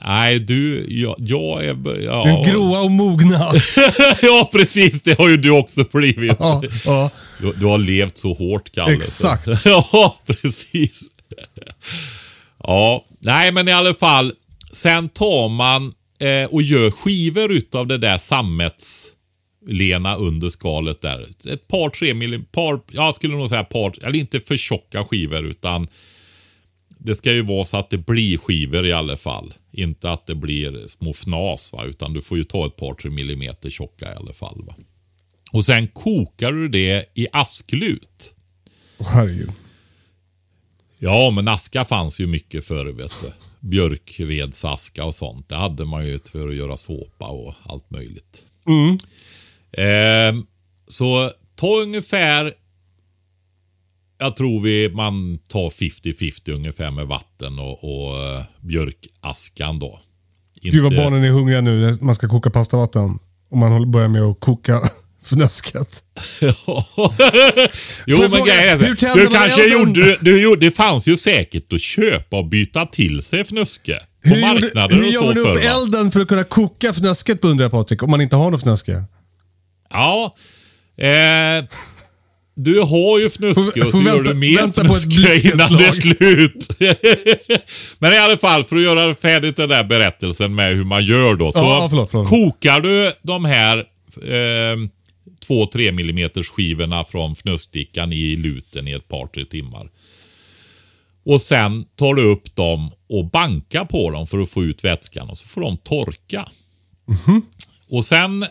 Nej, du, jag, jag är... Ja. Den gråa och mogna. <laughs> ja, precis. Det har ju du också blivit. ja, ja. Du, du har levt så hårt, Kalle. Exakt. <laughs> ja, precis. ja, nej men i alla fall. Sen tar man eh, och gör skivor utav det där sammetslena under skalet där. Ett par, tre millim, par, jag skulle nog säga par, eller inte för tjocka skivor utan det ska ju vara så att det blir skivor i alla fall. Inte att det blir små fnas va, utan du får ju ta ett par, tre millimeter tjocka i alla fall va. Och sen kokar du det i asklut. Åh, herregud. Ja, men aska fanns ju mycket förr, vet du. Björkvedsaska och sånt. Det hade man ju för att göra såpa och allt möjligt. Ehm, så ta ungefär, jag tror vi man tar 50-50 ungefär med vatten och, och eh, björkaskan då. Gud vad Inte- barnen är hungriga nu när man ska koka pastavatten. Och man börjar med att koka <laughs> fnösket. <laughs> jo, men fråga, grejen är hur du man kanske elden? gjorde, du gjorde, det fanns ju säkert att köpa och byta till sig fnöske. På Hur, gjorde, marknaden hur och gör så man förr upp va? elden för att kunna koka fnösket på undrar jag Patrik? Om man inte har något fnöske. Ja. Eh, du har ju Får- och så gör du mer fnöske innan det är slut. <laughs> Men i alla fall, för att göra färdigt den där berättelsen med hur man gör då. Så Ja, förlåt, förlåt. kokar du de här eh, 2-3 millimeters skivorna från fnöskstickan i luten i ett par, tre timmar. Och sen tar du upp dem och bankar på dem för att få ut vätskan och så får de torka. Och sen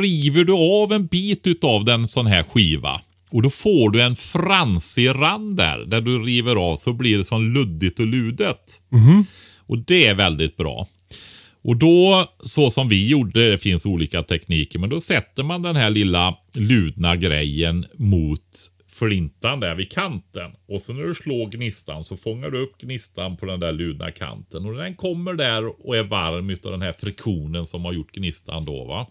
river du av en bit utav den sån här skiva. Och då får du en fransig rand där. Där du river av så blir det som luddigt och ludet. Och det är väldigt bra. Och då, så som vi gjorde, det finns olika tekniker, men då sätter man den här lilla ludna grejen mot flintan där vid kanten. Och sen när du slår gnistan så fångar du upp gnistan på den där ludna kanten. Och den kommer där och är varm utav den här friktionen som har gjort gnistan då va.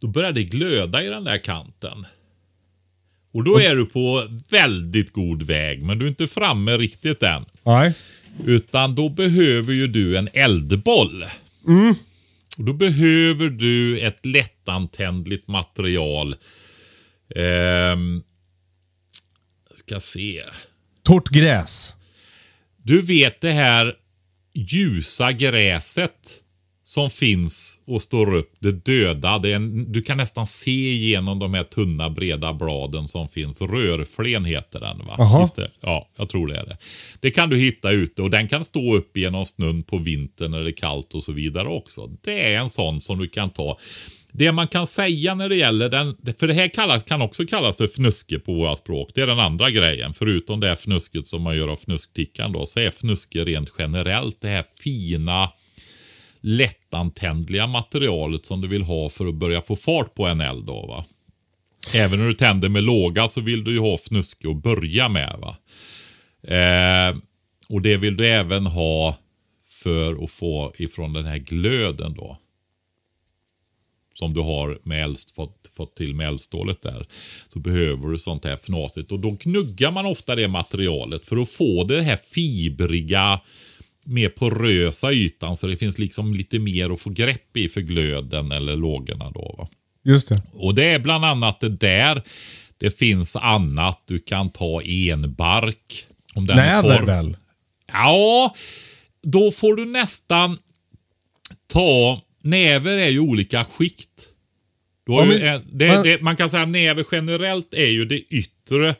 Då börjar det glöda i den där kanten. Och då är du på väldigt god väg, men du är inte framme riktigt än. Nej. Utan då behöver ju du en eldboll. Och då behöver du ett lättantändligt material. Ehm, ska se. Torrt gräs. Du vet det här ljusa gräset som finns och står upp, det döda. Det är en, du kan nästan se igenom de här tunna breda bladen som finns. Rörflen heter den va? Det? Ja, jag tror det är det. Det kan du hitta ute och den kan stå upp genom snön på vintern när det är kallt och så vidare också. Det är en sån som du kan ta. Det man kan säga när det gäller den, för det här kallas, kan också kallas för fnuske på våra språk. Det är den andra grejen. Förutom det här fnusket som man gör av fnusktickan då, så är fnuske rent generellt det här fina lättantändliga materialet som du vill ha för att börja få fart på en eld då va. Även när du tänder med låga så vill du ju ha fnuske att börja med va. Eh, och det vill du även ha för att få ifrån den här glöden då. Som du har med eldst, fått, fått till med eldstålet där. Så behöver du sånt här fnasigt. Och då gnuggar man ofta det materialet för att få det här fibriga mer porösa ytan så det finns liksom lite mer att få grepp i för glöden eller lågorna då. Va? Just det. Och det är bland annat det där. Det finns annat. Du kan ta enbark. Om den är Näver torr. väl? Ja, då får du nästan ta... Näver är ju olika skikt. Ja, ju men- en, det, men- det, man kan säga näver generellt är ju det yttre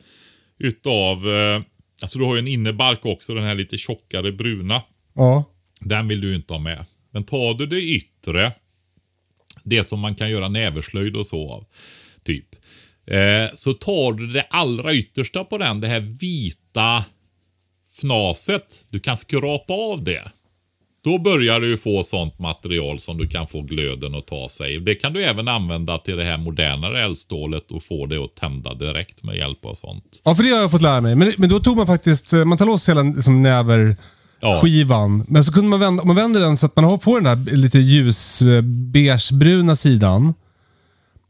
utav... Eh, alltså du har ju en innebark också, den här lite tjockare bruna. Ja. Den vill du inte ha med. Men tar du det yttre, det som man kan göra näverslöjd och så av, typ. Eh, så tar du det allra yttersta på den, det här vita fnaset. Du kan skrapa av det. Då börjar du få sånt material som du kan få glöden att ta sig. Det kan du även använda till det här modernare eldstålet och få det att tända direkt med hjälp av sånt. Ja, för det har jag fått lära mig. Men, men då tog man faktiskt, eh, man tar loss hela liksom, näver Ja. skivan. Men så kunde man vända, om man vänder den så att man får den där lite ljus eh, sidan.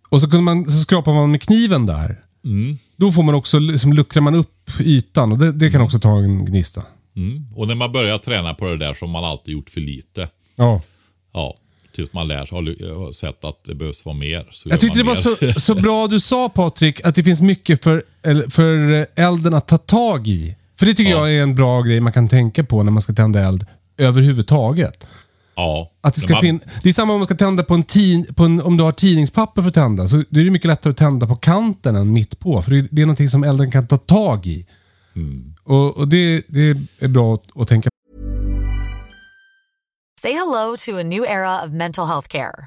Och så, kunde man, så skrapar man med kniven där. Mm. Då får man också, liksom, luckrar man upp ytan och det, det kan också ta en gnista. Mm. Och när man börjar träna på det där så har man alltid gjort för lite. Ja. Ja, tills man lär sig, har har sett att det behövs vara mer. Jag tyckte det var så, så bra du sa Patrik, att det finns mycket för, för elden att ta tag i. För det tycker Ja. jag är en bra grej man kan tänka på när man ska tända eld överhuvudtaget. Ja. Att det, ska man, fin- det är samma om man ska tända på en, tin- på en om du har tidningspapper för att tända. Så det är mycket lättare att tända på kanten än mitt på. För det, det är någonting som elden kan ta tag i. Mm. Och, och det, det är bra att, att tänka Say hello to a new era of mental health care.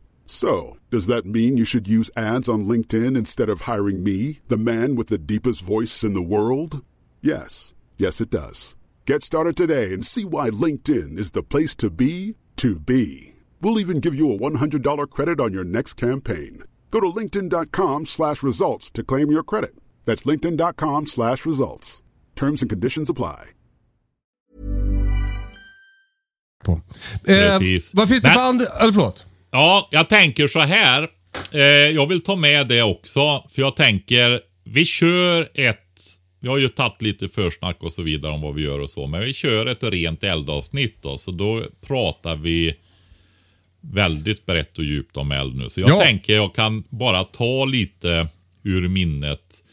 So, does that mean you should use ads on LinkedIn instead of hiring me, the man with the deepest voice in the world? Yes. Yes, it does. Get started today and see why LinkedIn is the place to be to be. We'll even give you a $100 credit on your next campaign. Go to linkedin.com slash results to claim your credit. That's linkedin.com slash results. Terms and conditions apply. på. Eh, Precis. vad finns det för andra... Eller förlåt. Ja, jag tänker så här. Eh, jag vill ta med det också. För jag tänker, vi kör ett... Vi har ju tagit lite försnack och så vidare om vad vi gör och så. Men vi kör ett rent eldavsnitt då. Så då pratar vi väldigt brett och djupt om eld nu. Så jag Ja. tänker jag kan bara ta lite ur minnet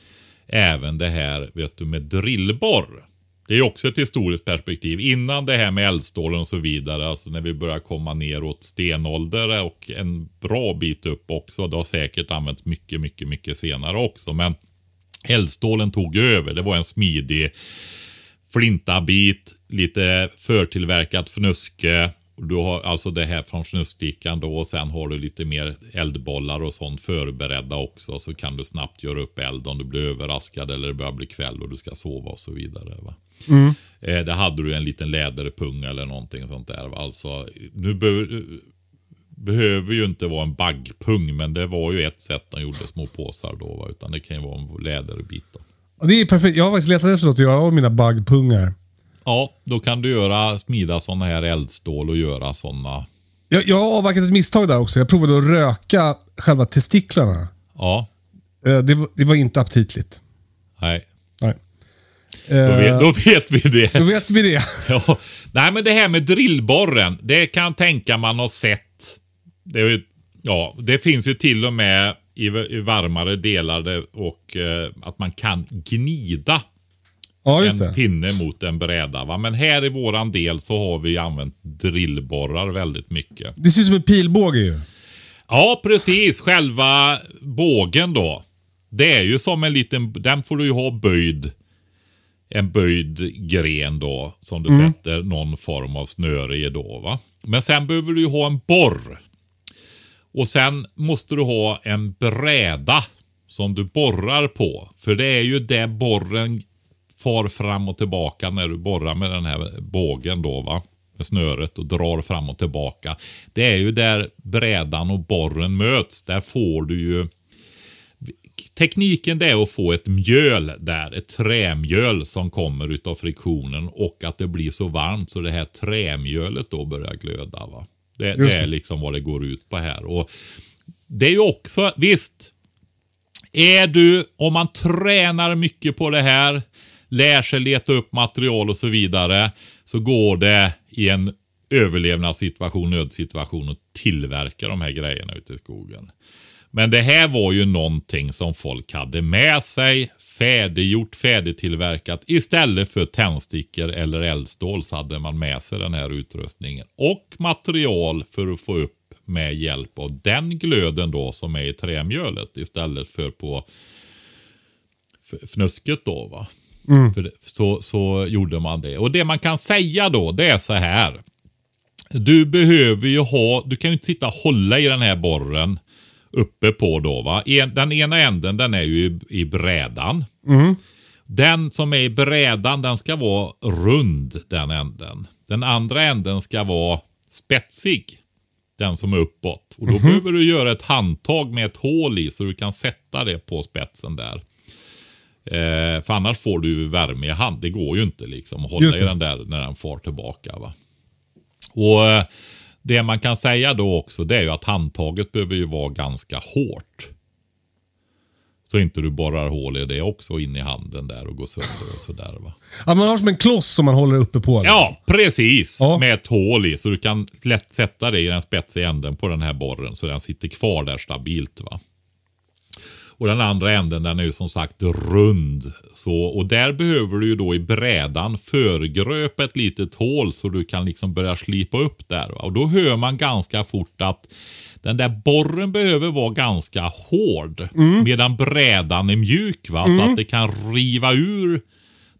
även det här vet du, med drillborr. Det är också ett historiskt perspektiv. Innan det här med eldstålen och så vidare, alltså när vi börjar komma neråt stenålder och en bra bit upp också. Det har säkert använts mycket, mycket, mycket senare också. Men eldstålen tog över. Det var en smidig flintabit, lite förtillverkat fnuske. Du har alltså det här från fnuskstickan då och sen har du lite mer eldbollar och sånt förberedda också. Så kan du snabbt göra upp eld om du blir överraskad eller det börjar bli kväll och du ska sova och så vidare. Va? Eh, där hade du en liten läderpung eller någonting sånt där. Alltså, nu behöver, behöver ju inte vara en baggpung men det var ju ett sätt de gjorde små påsar då. Va? Utan det kan ju vara en läderbit. Då. Det är perfekt. Jag har faktiskt letat efter något att göra av mina buggpungar. Ja, då kan du göra, smida sådana här eldstål och göra sådana. Jag, jag har avverkat ett misstag där också. Jag provade att röka själva testiklarna. Ja, Eh, Det, det var inte aptitligt. nej. Då Eh, vet, då vet vi det. Då vet vi det. <laughs> Ja. Nej, men det här med drillborren, det kan tänka man har sett. Det, ja, det finns ju till och med i, i varmare delar och eh, att man kan gnida Ja, en det. pinne mot en bräda. Va? Men här i våran del så har vi använt drillborrar väldigt mycket. Det ser ut som en pilbåge ju. Ja, precis. Själva bågen då. Det är ju som en liten, den får du ju ha böjd. En böjd gren då. Som du sätter någon form av snöre i då va. Men sen behöver du ha en borr. Och sen måste du ha en bräda som du borrar på. För det är ju det borren far fram och tillbaka när du borrar med den här bågen då va. Med snöret och drar fram och tillbaka. Det är ju där brädan och borren möts. Där får du ju Tekniken det är att få ett mjöl där, ett trämjöl som kommer utav friktionen och att det blir så varmt så det här trämjölet då börjar glöda. Va? Det, det är liksom vad det går ut på här. Och Det är ju också, visst, är du, om man tränar mycket på det här, lär sig leta upp material och så vidare, så går det i en överlevnadssituation, nödsituation att tillverka de här grejerna ute i skogen. Men det här var ju någonting som folk hade med sig, färdiggjort, färdigtillverkat. Istället för tändstickor eller eldstål så hade man med sig den här utrustningen. Och material för att få upp med hjälp av den glöden då som är i trämjölet istället för på fnusket då va. Mm. För så, så gjorde man det. Och det man kan säga då det är så här. Du behöver ju ha, du kan ju inte sitta och hålla i den här borren uppe på då va. En, den ena änden den är ju i, i brädan. Mm. Den som är i brädan den ska vara rund den änden. Den andra änden ska vara spetsig. Den som är uppåt. Och då mm -hmm. behöver du göra ett handtag med ett hål i så du kan sätta det på spetsen där. Eh, för annars får du värme i hand. Det går ju inte liksom att hålla i den där när den far tillbaka. Va? Och eh, det man kan säga då också det är ju att handtaget behöver ju vara ganska hårt. Så inte du borrar hål i det också in i handen där och går sönder och sådär va. Ja, man har som en kloss som man håller uppe på. Liksom. Ja, precis. Ja. Med ett hål i. Så du kan lätt sätta det i den spetsiga änden på den här borren så den sitter kvar där stabilt va. Och den andra änden den är ju som sagt rund. Så, och där behöver du ju då i brädan förgröpa ett litet hål så du kan liksom börja slipa upp där. Va? Och då hör man ganska fort att den där borren behöver vara ganska hård. Mm. Medan brädan är mjuk va. Mm. Så att det kan riva ur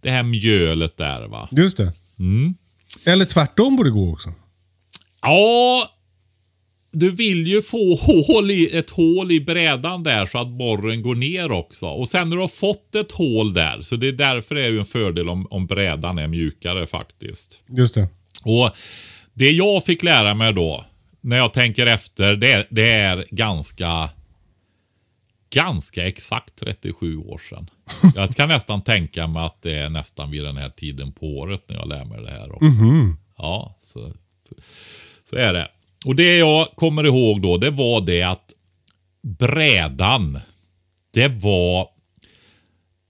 det här mjölet där va. Just det. Mm. Eller tvärtom borde gå också. Ja, du vill ju få <laughs> hål i, ett hål i brädan där så att borren går ner också. Och sen när du har fått ett hål där, så det är därför det är ju en fördel om, om brädan är mjukare faktiskt. Just det. Och det jag fick lära mig då, när jag tänker efter, det, det är ganska ganska exakt 37 år sedan. <laughs> Jag kan nästan tänka mig att det är nästan vid den här tiden på året när jag lär mig det här också. Mm -hmm. Ja, så, så är det. Och det jag kommer ihåg då, det var det att brädan, det var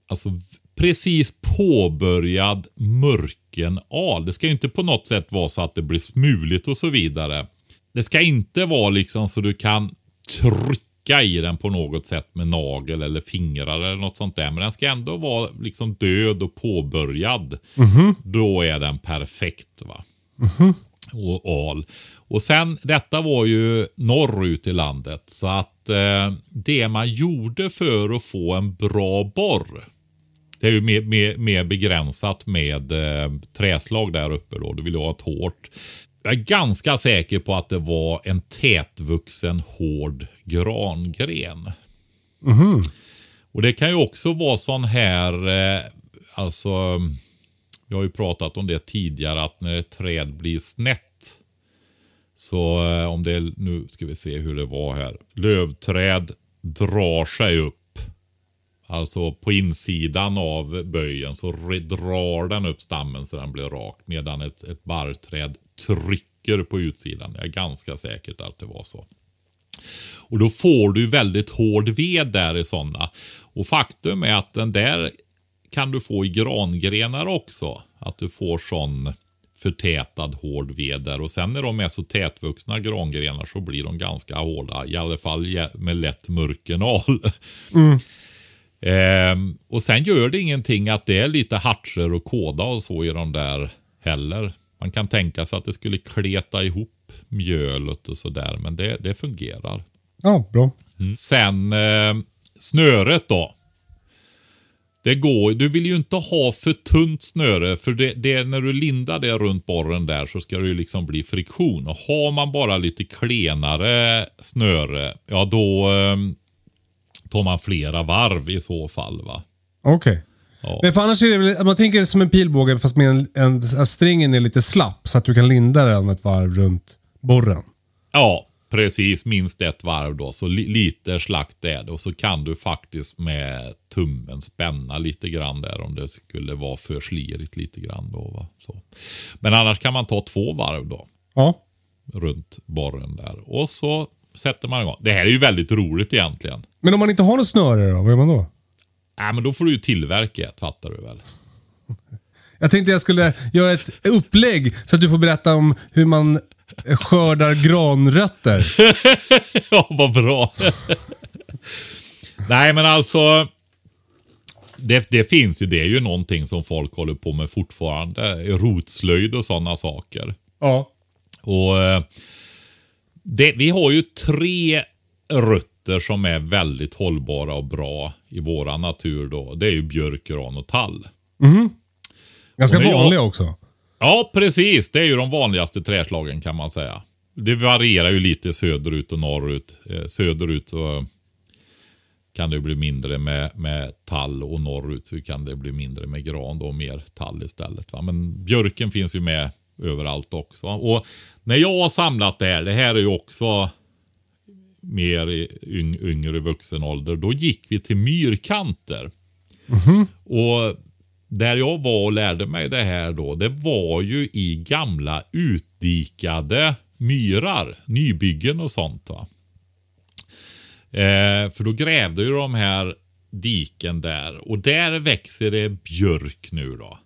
alltså precis påbörjad mörkenal. Det ska inte på något sätt vara så att det blir smuligt och så vidare. Det ska inte vara liksom så du kan trycka i den på något sätt med nagel eller fingrar eller något sånt där. Men den ska ändå vara liksom död och påbörjad. Mm -hmm. Då är den perfekt. va. Mm -hmm. Och al. Och sen, detta var ju norrut i landet. Så att eh, det man gjorde för att få en bra borr. Det är ju mer, mer, mer begränsat med eh, träslag där uppe då. Du vill ha ett hårt. Jag är ganska säker på att det var en tätvuxen hård grangren. Mm. Och det kan ju också vara sån här, eh, alltså, vi har ju pratat om det tidigare, att när ett träd blir snett så eh, om det är, nu ska vi se hur det var här. Lövträd drar sig upp. Alltså på insidan av böjen så drar den upp stammen så den blir rak. Medan ett, ett barrträd trycker på utsidan. Jag är ganska säker att det var så. Och då får du väldigt hård ved där i sådana. Och faktum är att den där kan du få i grangrenar också. Att du får sån förtätad hård ved där. Och sen när de är så tätvuxna grangrenar så blir de ganska hårda. I alla fall med lätt mörkenal. Mm. <laughs> ehm, och sen gör det ingenting att det är lite hartser och kåda och så i de där heller. Man kan tänka sig att det skulle kleta ihop mjölet och sådär. Men det, det fungerar. Ja, bra. Mm. Sen eh, snöret då. Det går, du vill ju inte ha för tunt snöre för det, det, när du lindar det runt borren där så ska det ju liksom bli friktion. Och har man bara lite klenare snöre, ja då eh, tar man flera varv i så fall. va. Okej. Ja. Men för annars är det väl, man tänker som en pilbåge fast med en, en, att strängen är lite slapp så att du kan linda den ett varv runt borren. Ja, precis. Minst ett varv då. Så li lite slakt är det. Och så kan du faktiskt med tummen spänna lite grann där om det skulle vara för slirigt lite grann. Då, va? Så. Men annars kan man ta två varv då. Ja. Runt borren där. Och så sätter man igång. Det här är ju väldigt roligt egentligen. Men om man inte har något snöre då, vad gör man då? Nej, men då får du ju tillverka ett, fattar du väl? Jag tänkte jag skulle göra ett upplägg så att du får berätta om hur man skördar granrötter. <laughs> ja, vad bra. Nej, men alltså. Det, det finns ju, det är ju någonting som folk håller på med fortfarande. Rotslöjd och sådana saker. Ja. Och eh, det, Vi har ju tre rötter som är väldigt hållbara och bra i våra natur. Då. Det är ju björk, gran och tall. Ganska när jag- vanliga också. Ja, precis. Det är ju de vanligaste träslagen kan man säga. Det varierar ju lite söderut och norrut. Eh, söderut så kan det bli mindre med, med tall och norrut så kan det bli mindre med gran då och mer tall istället. Va? Men björken finns ju med överallt också. Och när jag har samlat det här, det här är ju också mer i yng, yngre vuxen ålder, då gick vi till myrkanter. Och där jag var och lärde mig det här då, det var ju i gamla utdikade myrar, nybyggen och sånt. va. Eh, för då grävde ju de här diken där och där växer det björk nu då.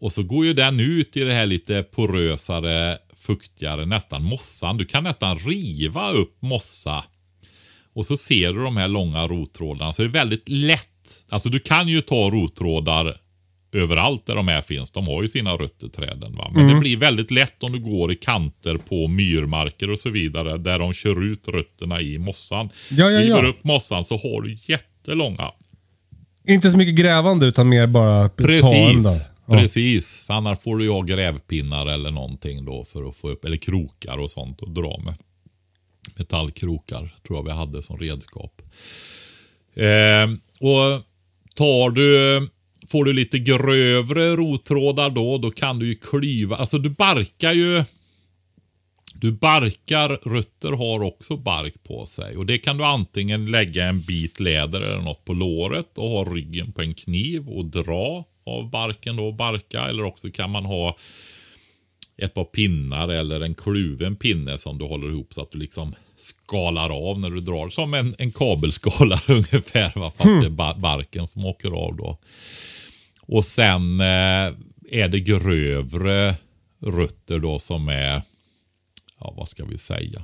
Och så går ju den ut i det här lite porösare, fuktigare, nästan mossan. Du kan nästan riva upp mossa. Och så ser du de här långa rottrådarna. Så det är väldigt lätt. Alltså du kan ju ta rottrådar överallt där de här finns. De har ju sina rötter träden. Va? Men det blir väldigt lätt om du går i kanter på myrmarker och så vidare. Där de kör ut rötterna i mossan. Ja, ja, River ja. upp mossan så har du jättelånga. Inte så mycket grävande utan mer bara ta Precis. där. Ja. Precis. Annars får du ju ha grävpinnar eller någonting då för att få upp, eller krokar och sånt och dra med. Metallkrokar tror jag vi hade som redskap. Eh, och tar du, får du lite grövre rottrådar då, då kan du ju klyva, alltså du barkar ju du barkar, rötter har också bark på sig. Och det kan du antingen lägga en bit läder eller något på låret och ha ryggen på en kniv och dra av barken då och barka. Eller också kan man ha ett par pinnar eller en kluven pinne som du håller ihop så att du liksom skalar av när du drar. Som en, en kabelskalare <laughs> ungefär. Va? Fast det är ba- barken som åker av då. Och sen eh, är det grövre rötter då som är ja vad ska vi säga,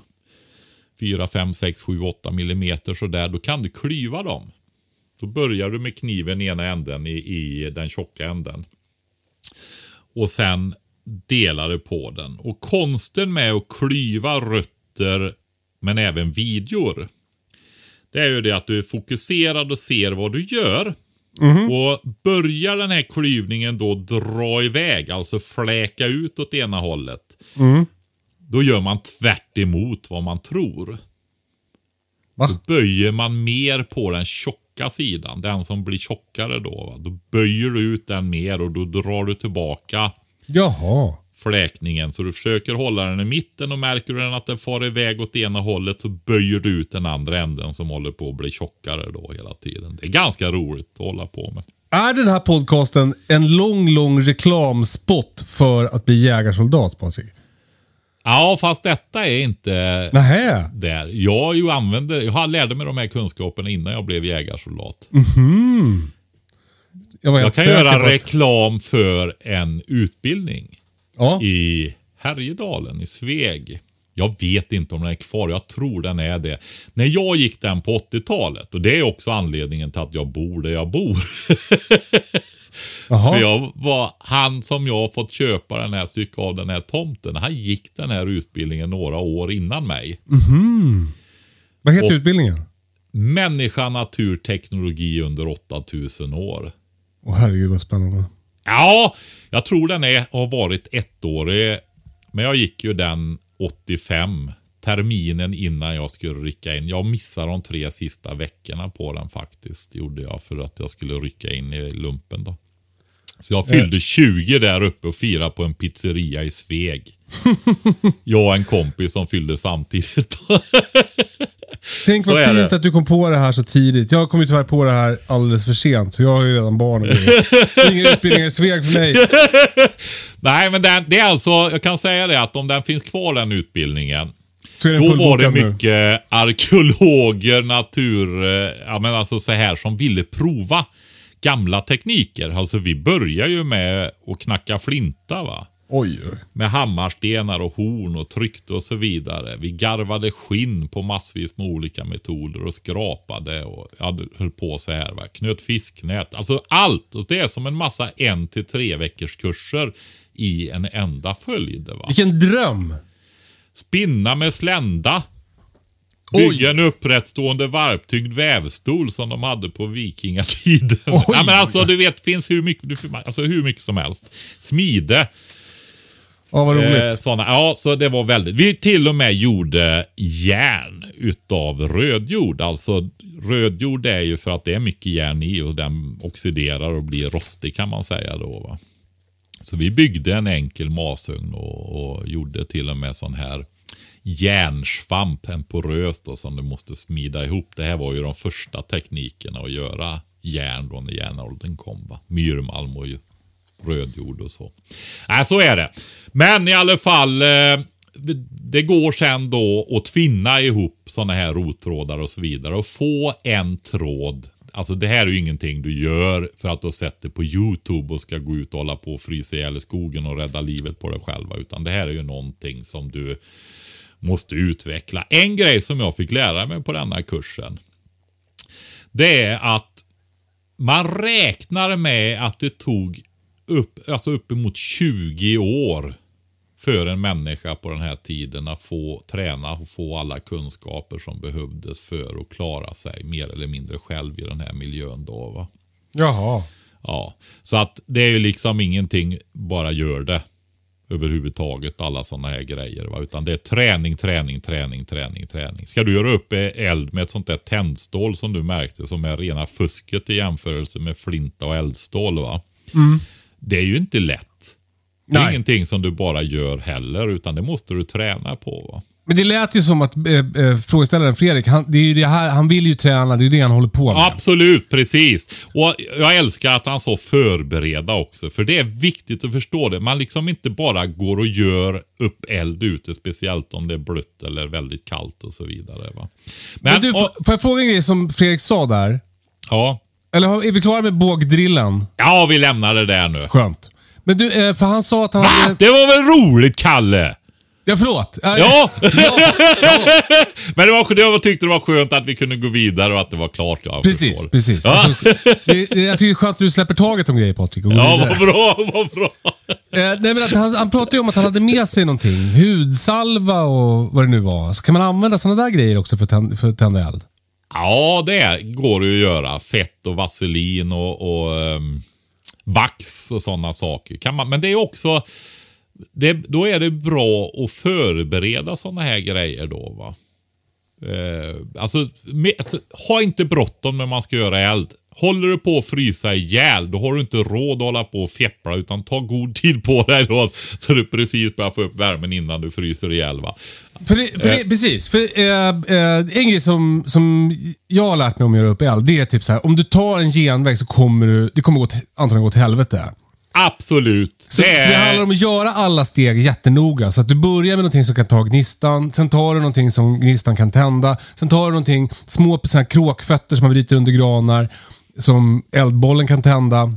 4, 5, 6, 7, 8 millimeter sådär, då kan du klyva dem. Då börjar du med kniven i ena änden i, i den tjocka änden. Och sen delar du på den. Och konsten med att klyva rötter men även videor. Det är ju det att du är fokuserad och ser vad du gör. Och börjar den här klyvningen då dra iväg, alltså fläka ut åt ena hållet. Då gör man tvärt emot vad man tror. Va? Då böjer man mer på den tjocka sidan. Den som blir tjockare då. Va? Då böjer du ut den mer och då drar du tillbaka Jaha. Fläkningen. Så du försöker hålla den i mitten och märker du att den far iväg åt ena hållet så böjer du ut den andra änden som håller på att bli tjockare då hela tiden. Det är ganska roligt att hålla på med. Är den här podcasten en lång, lång reklamspot för att bli jägarsoldat, Patrik? Ja, fast detta är inte Nähä? där. Jag, ju använde, jag lärde mig de här kunskaperna innan jag blev jägarsoldat. Jag var Jag helt kan göra reklam för en utbildning Ja. i Härjedalen, i Sveg. Jag vet inte om den är kvar, jag tror den är det. När jag gick den på 80-talet, och det är också anledningen till att jag bor där jag bor. <laughs> För jag var, han som jag har fått köpa den här stycket av den här tomten, han gick den här utbildningen några år innan mig. Vad heter och- utbildningen? Människa, natur, teknologi under 8000 år. Åh herregud vad spännande. Ja, jag tror den är, har varit ettårig. Men jag gick ju den 85. Terminen innan jag skulle rycka in. Jag missade de tre sista veckorna på den faktiskt. Gjorde jag för att jag skulle rycka in i lumpen då. Så jag fyllde 20 där uppe och firade på en pizzeria i Sveg. <laughs> jag och en kompis som fyllde samtidigt. <laughs> Tänk vad fint det. att du kom på det här så tidigt. Jag kom ju tyvärr på det här alldeles för sent, så jag har ju redan barn och Inga utbildningar i Sveg för mig. <laughs> Nej, men den, det är alltså, jag kan säga det att om den finns kvar den utbildningen. Så är den Då var det fullbokad nu. mycket arkeologer, natur, eh, ja men alltså så här som ville prova gamla tekniker. Alltså vi börjar ju med att knacka flinta va. Oj. Med hammarstenar och horn och tryckte och så vidare. Vi garvade skinn på massvis med olika metoder och skrapade och höll på så här. Va? Knöt fisknät. Alltså allt. Och det är som en massa en till tre veckors kurser i en enda följd. Va? Vilken dröm! Spinna med slända. Bygga en upprättstående varptyngd vävstol som de hade på vikingatiden. Oj. Ja, men alltså du vet, finns hur mycket, alltså, hur mycket som helst. Smide. Ja, vad roligt. Eh, såna. Ja, så det var väldigt. Vi till och med gjorde järn utav rödjord. Alltså rödjord är ju för att det är mycket järn i och den oxiderar och blir rostig kan man säga då. Va? Så vi byggde en enkel masugn och, och gjorde till och med sån här järnsvamp, en porös då som du måste smida ihop. Det här var ju de första teknikerna att göra järn då när järnåldern kom. Va? Myrmalm och rödjord och så. Nej, så är det. Men i alla fall, eh, det går sen då att tvinna ihop sådana här rottrådar och så vidare och få en tråd. Alltså det här är ju ingenting du gör för att du har sett det på YouTube och ska gå ut och hålla på och frysa ihjäl i skogen och rädda livet på dig själva. Utan det här är ju någonting som du måste utveckla. En grej som jag fick lära mig på denna kursen. Det är att man räknar med att det tog upp, alltså uppemot 20 år för en människa på den här tiden att få träna och få alla kunskaper som behövdes för att klara sig mer eller mindre själv i den här miljön. Då, va? Jaha. Ja, så att det är ju liksom ingenting, bara gör det överhuvudtaget, alla sådana här grejer. Va? Utan det är träning, träning, träning, träning, träning. Ska du göra upp eld med ett sånt där tändstål som du märkte som är rena fusket i jämförelse med flinta och eldstål. Va? Det är ju inte lätt. Det är Nej. ingenting som du bara gör heller, utan det måste du träna på. Va? Men det lät ju som att eh, eh, frågeställaren Fredrik, han, det är ju det här, han vill ju träna, det är det han håller på med. Absolut, precis. Och jag älskar att han sa förbereda också. För det är viktigt att förstå det. Man liksom inte bara går och gör upp eld ute. Speciellt om det är blött eller väldigt kallt och så vidare. Va? Men, Men du, och, får jag fråga en grej som Fredrik sa där? ja. Eller är vi klara med bågdrillen? ja, vi lämnar det där nu. Skönt. Men du, eh, för han sa att han Va? hade... Det var väl roligt, Kalle? Ja, förlåt. Ja! ja, ja. Men det var, var, tyckte det var skönt att vi kunde gå vidare och att det var klart. Jag Precis, förstår. precis. Ja, Alltså, det, det, jag tycker det är skönt att du släpper taget om grejer Patrik. ja vad bra, vad bra. Eh, nej, men att han, han pratade ju om att han hade med sig någonting. Hudsalva och vad det nu var. Så kan man använda sådana där grejer också för att tända, för att tända eld? Ja, det går det ju att göra. Fett och vaselin och, och ehm, vax och sådana saker. Kan man, men det är också, det, då är det bra att förbereda sådana här grejer då. va. Eh, alltså, med, alltså, ha inte bråttom när man ska göra eld. Håller du på att frysa ihjäl, då har du inte råd att hålla på och fjäppla, utan ta god tid på dig då, så du precis börjar få upp värmen innan du fryser ihjäl. Va? För det, för det, precis. För, eh, eh, en grej som, som jag har lärt mig om att göra upp eld, det är typ så här. Om du tar en genväg så kommer du, det kommer gå till, antagligen gå till helvete. Absolut. Så det, så det handlar om att göra alla steg jättenoga. Så att du börjar med någonting som kan ta gnistan, sen tar du någonting som gnistan kan tända, sen tar du någonting, små så här kråkfötter som man bryter under granar, som eldbollen kan tända.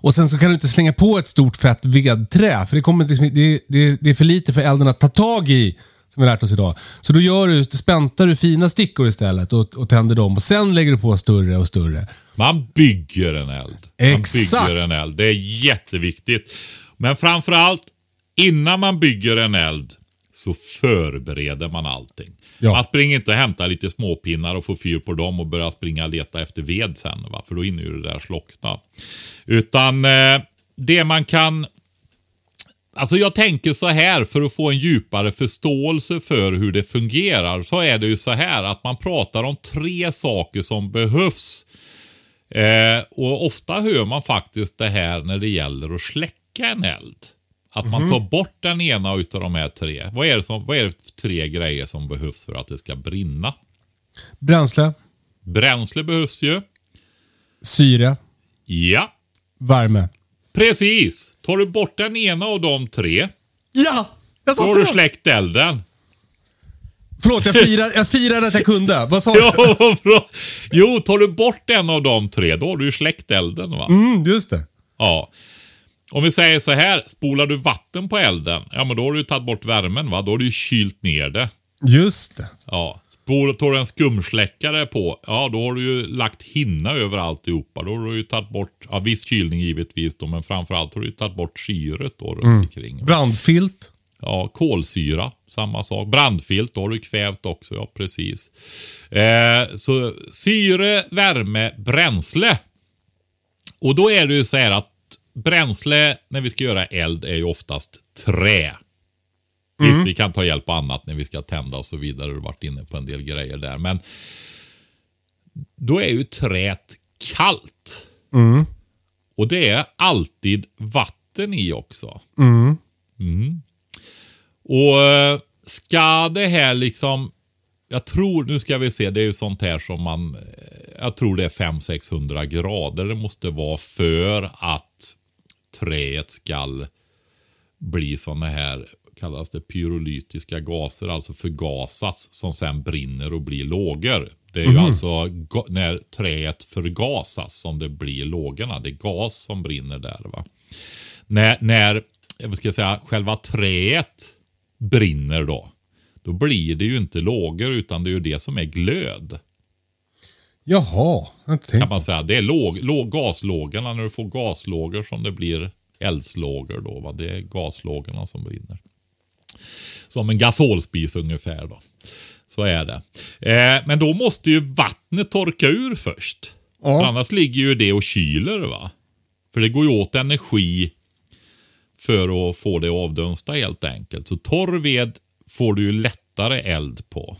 Och sen så kan du inte slänga på ett stort fett vedträ, för det, kommer liksom, det, det, det är för lite för elden att ta tag i. Som vi lärt oss idag. Så då gör du, späntar du fina stickor istället och, och tänder dem. Och sen lägger du på större och större. Man bygger en eld. Man Exakt. bygger en eld. Det är jätteviktigt. Men framförallt, innan man bygger en eld, så förbereder man allting. Ja. Man springer inte och hämtar lite småpinnar och får fyr på dem och börjar springa och leta efter ved sen. Va? För då hinner ju det där slockna. Utan eh, det man kan Alltså jag tänker så här för att få en djupare förståelse för hur det fungerar. Så är det ju så här att man pratar om tre saker som behövs. Eh, och ofta hör man faktiskt det här när det gäller att släcka en eld. Att man tar bort den ena utav de här tre. Vad är, det som, vad är det för tre grejer som behövs för att det ska brinna? Bränsle, Bränsle behövs ju. syre, Ja, värme. Precis. Tar du bort den ena av de tre, Ja! Jag då har du släckt elden. Förlåt, jag firade, <laughs> jag firade att jag kunde. Vad sa du? Bra. Jo, tar du bort en av de tre, då har du ju släckt elden va? Mm, just det. Ja. Om vi säger så här, spolar du vatten på elden, ja men då har du tagit bort värmen va? Då har du kylt ner det. Just det. Ja. Tar du en skumsläckare på, ja då har du ju lagt hinna över alltihopa. Då har du ju tagit bort, ja viss kylning givetvis då, men framförallt har du ju tagit bort syret då runt omkring. Brandfilt. Ja, kolsyra, samma sak. Brandfilt, då har du kvävt också, ja precis. Eh, så syre, värme, bränsle. Och då är det ju så här att bränsle när vi ska göra eld är ju oftast trä. Visst, vi kan ta hjälp av annat när vi ska tända och så vidare. Du varit inne på en del grejer där. Men då är ju träet kallt. Och det är alltid vatten i också. Mm. Och eh, ska det här liksom, jag tror, nu ska vi se, det är ju sånt här som man, eh, jag tror det är 500-600 grader det måste vara för att träet ska bli såna här, kallas det pyrolytiska gaser, alltså förgasas som sen brinner och blir lågor. Det är ju alltså ga- när träet förgasas som det blir lågorna. Det är gas som brinner där. va. När, när vad ska jag säga, själva träet brinner då, då blir det ju inte lågor utan det är ju det som är glöd. Jaha, jag. Kan man säga. Det är låg, låg, gaslågorna, när du får gaslågor som det blir eldslågor då. Va? Det är gaslågorna som brinner. Som en gasolspis ungefär då. Så är det. Eh, men då måste ju vattnet torka ur först. Ja. För annars ligger ju det och kyler va. För det går ju åt energi för att få det att avdunsta helt enkelt. Så torr ved får du ju lättare eld på.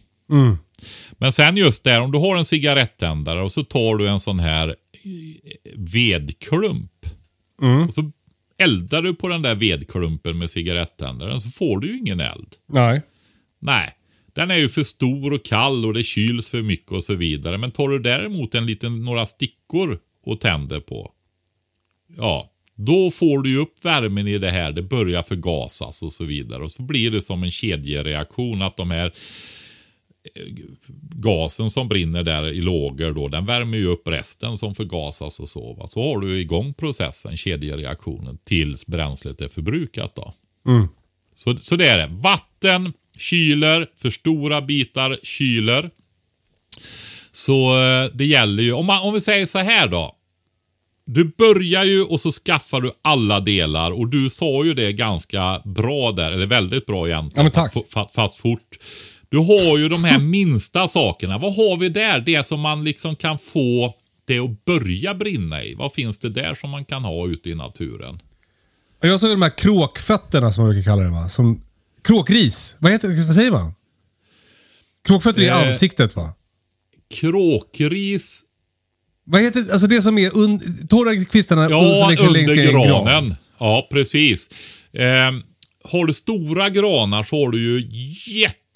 Men sen just där, om du har en cigarettändare och så tar du en sån här eh, vedklump. Och så eldar du på den där vedklumpen med cigarettändaren så får du ju ingen eld. Nej. Nej, den är ju för stor och kall och det kyls för mycket och så vidare. Men tar du däremot en liten, några stickor och tänder på. Ja, då får du ju upp värmen i det här. Det börjar förgasas och så vidare. Och så blir det som en kedjereaktion att de här gasen som brinner där i lågor då, den värmer ju upp resten som förgasas och så. Va? Så har du igång processen, kedjereaktionen, tills bränslet är förbrukat då. Så, så det är det. Vatten kyler, för stora bitar kyler. Så eh, det gäller ju, om, man, om vi säger så här då. Du börjar ju och så skaffar du alla delar och du sa ju det ganska bra där, eller väldigt bra egentligen. Ja, men tack. Fast, fast fort. Du har ju de här minsta sakerna. Vad har vi där? Det som man liksom kan få det att börja brinna i. Vad finns det där som man kan ha ute i naturen? Jag såg de här kråkfötterna som man brukar kalla det va? Som kråkris. Vad, heter, vad säger man? Kråkfötter i Eh. ansiktet va? Kråkris Vad heter alltså det som är un, torra kvistarna Ja, som liksom under gran? granen. Ja, precis. Eh, har du stora granar så har du ju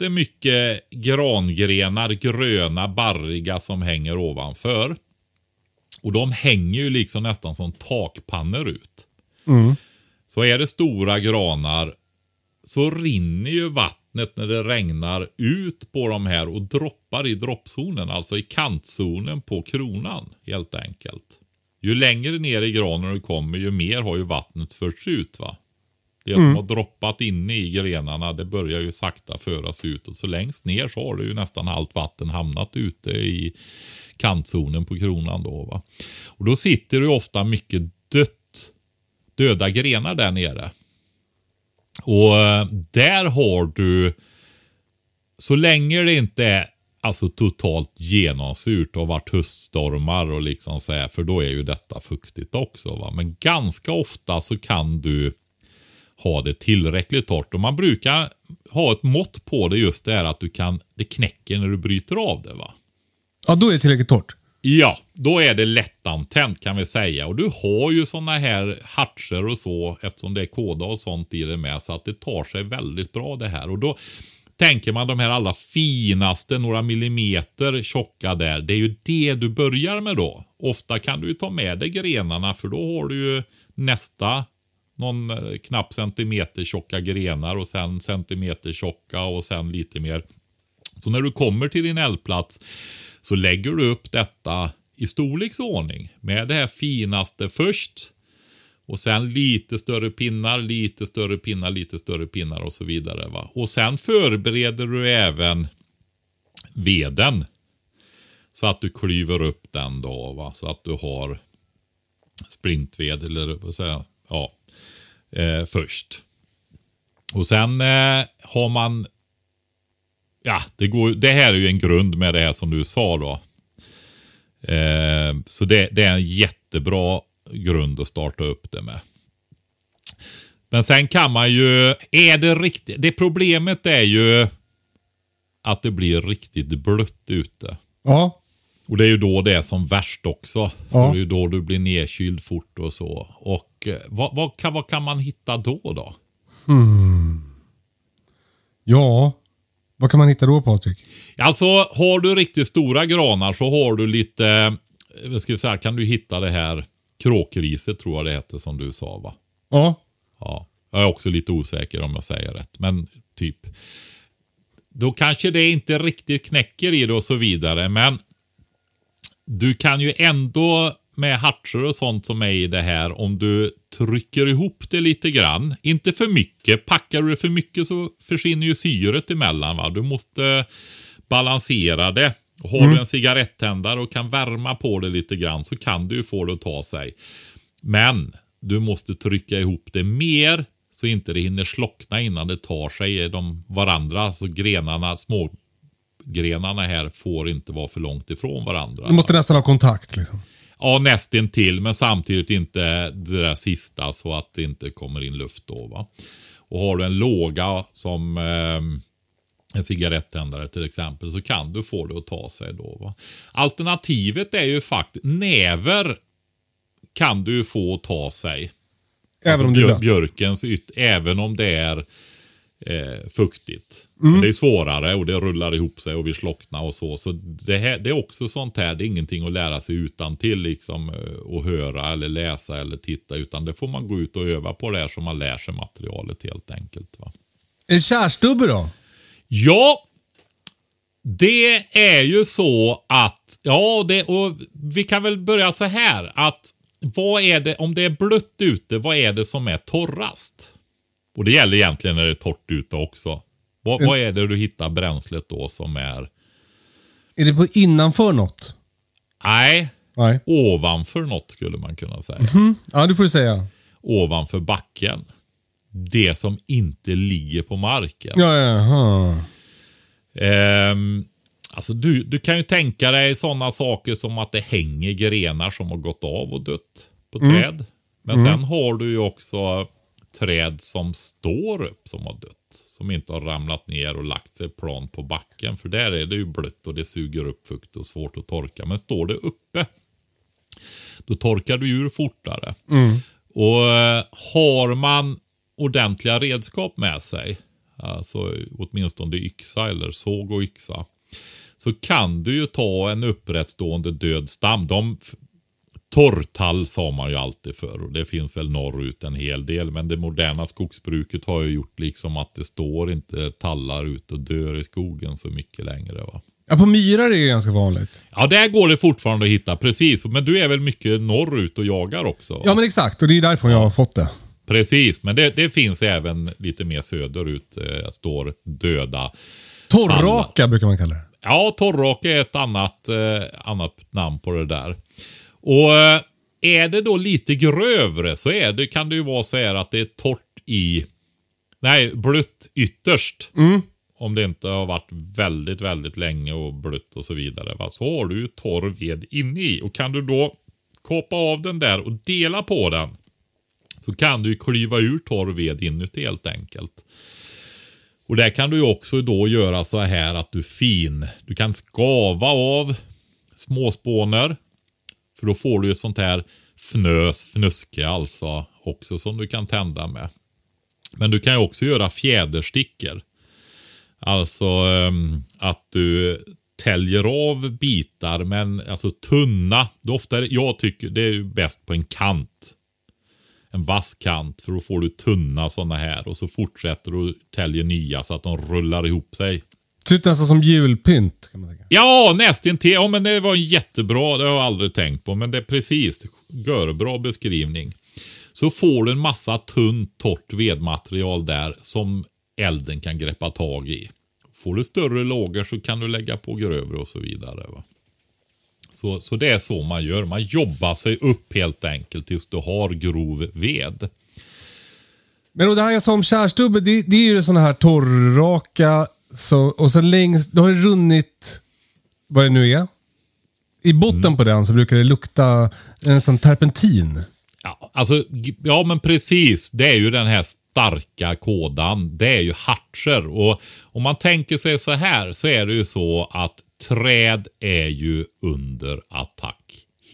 jättemycket grangrenar, gröna, barriga som hänger ovanför. Och de hänger ju liksom nästan som takpannor ut. Så är det stora granar så rinner ju vattnet när det regnar ut på de här och droppar i droppzonen, alltså i kantzonen på kronan helt enkelt. Ju längre ner i granen du kommer ju mer har ju vattnet förts ut va. Det som har droppat inne i grenarna det börjar ju sakta föras ut och så längst ner så har det ju nästan allt vatten hamnat ute i kantzonen på kronan då va. Och då sitter det ju ofta mycket dött, döda grenar där nere. Och eh, där har du, så länge det inte är alltså totalt genomsurt och varit höststormar och liksom så här, för då är ju detta fuktigt också. Va? Men ganska ofta så kan du ha det tillräckligt torrt. Och man brukar ha ett mått på det just det här att du kan, det knäcker när du bryter av det va. Ja, då är det tillräckligt torrt. Ja, då är det lättantänt kan vi säga. Och du har ju sådana här hatcher och så eftersom det är koda och sånt i det med. Så att det tar sig väldigt bra det här. Och då tänker man de här allra finaste, några millimeter tjocka där. Det är ju det du börjar med då. Ofta kan du ju ta med dig grenarna för då har du ju nästa någon eh, knapp centimeter tjocka grenar och sen centimeter tjocka och sen lite mer. Så när du kommer till din eldplats så lägger du upp detta i storleksordning med det här finaste först. Och sen lite större pinnar, lite större pinnar, lite större pinnar och så vidare. Va? Och sen förbereder du även veden. Så att du klyver upp den då. Va? Så att du har sprintved eller vad säger jag? Ja, eh, först. Och sen eh, har man Ja, det, går, det här är ju en grund med det här som du sa då. Eh, så det, det, är en jättebra grund att starta upp det med. Men sen kan man ju, är det riktigt, det problemet är ju att det blir riktigt blött ute. Ja. Och det är ju då det är som värst också. Ja. För det är ju då du blir nedkyld fort och så. Och eh, vad, vad, kan, vad kan man hitta då då? Ja. Vad kan man hitta då Patrik? Alltså har du riktigt stora granar så har du lite, eh, vad ska vi säga, kan du hitta det här kråkriset tror jag det heter som du sa va? Ja. Ja, jag är också lite osäker om jag säger rätt, men typ. Då kanske det inte riktigt knäcker i det och så vidare, men du kan ju ändå med hatcher och sånt som är i det här, om du trycker ihop det lite grann, inte för mycket. Packar du det för mycket så försvinner ju syret emellan. Va? Du måste balansera det. Har du en cigarettändare och kan värma på det lite grann så kan du ju få det att ta sig. Men du måste trycka ihop det mer så inte det hinner slockna innan det tar sig de varandra. Så grenarna, små grenarna här får inte vara för långt ifrån varandra. Du måste nästan ha kontakt liksom. Ja, nästan till men samtidigt inte det där sista så att det inte kommer in luft då. Va? Och har du en låga som eh, en cigarettändare till exempel så kan du få det att ta sig då. Va? Alternativet är ju faktiskt näver kan du ju få att ta sig. Även Alltså om det är blött. Björkens yt, även om det är eh, fuktigt. Mm. Men det är svårare och det rullar ihop sig och vi slocknar och så. Så det, här, det är också sånt här, det är ingenting att lära sig utan till liksom eh, och höra eller läsa eller titta. Utan det får man gå ut och öva på det här så man lär sig materialet helt enkelt. Va? En kärstubbe då? Ja, det är ju så att, ja, det, och vi kan väl börja så här att vad är det, om det är blött ute, vad är det som är torrast? Och det gäller egentligen när det är torrt ute också. Vad, vad är det du hittar bränslet då som är, Är det på innanför något? nej, Nej. ovanför något skulle man kunna säga. Ja, det får du säga. Ovanför backen. Det som inte ligger på marken. Ja, ja, ja. Ehm, alltså du, du kan ju tänka dig sådana saker som att det hänger grenar som har gått av och dött på träd. Men sen har du ju också träd som står upp som har dött. Som inte har ramlat ner och lagt sig plan på backen. För där är det ju blött och det suger upp fukt och svårt att torka. Men står det uppe, då torkar du ur fortare. Och eh, har man ordentliga redskap med sig, alltså åtminstone yxa eller såg och yxa, så kan du ju ta en upprättstående död stam. De, torrtall sa man ju alltid för och det finns väl norrut en hel del. Men det moderna skogsbruket har ju gjort liksom att det står inte tallar ut och dör i skogen så mycket längre. va. ja, på myrar är det ganska vanligt. Ja, där går det fortfarande att hitta, precis. Men du är väl mycket norrut och jagar också? va? Ja, men exakt. Och det är därifrån jag har fått det. Precis, men det, det finns även lite mer söderut. Eh, står döda. Torrraka brukar man kalla det. Ja, torrraka är ett annat, eh, annat namn på det där. Och eh, är det då lite grövre så är det, kan det ju vara så här att det är torrt i Nej, blött ytterst. Om det inte har varit väldigt, väldigt länge och blött och så vidare. Va? Så har du ju torr ved inne i. Och kan du då kapa av den där och dela på den. Så kan du ju klyva ur torr ved inuti helt enkelt. Och där kan du ju också då göra så här att du fin. Du kan skava av småspåner. För då får du ett sånt här fnös, fnuske alltså också som du kan tända med. Men du kan ju också göra fjäderstickor. Alltså um, att du täljer av bitar men alltså tunna. Det ofta, jag tycker det är bäst på en kant. En vass kant för då får du tunna sådana här och så fortsätter du tälja nya så att de rullar ihop sig. Ser ut nästan som julpynt. Kan man tänka. Ja, nästintill. Ja, men det var jättebra. Det har jag aldrig tänkt på. Men det är precis. Görbra beskrivning. Så får du en massa tunt, torrt vedmaterial där som elden kan greppa tag i. Får du större lågor så kan du lägga på grövre och så vidare. Va? Så, så det är så man gör. Man jobbar sig upp helt enkelt tills du har grov ved. Men och det här jag sa om kärstubbe, det, det är ju sådana här torrraka så, och sen längst, då har det runnit, vad det nu är. I botten på den så brukar det lukta en sån terpentin. Ja, alltså, ja men precis. Det är ju den här starka kådan. Det är ju hartser. Och om man tänker sig så här så är det ju så att träd är ju under attack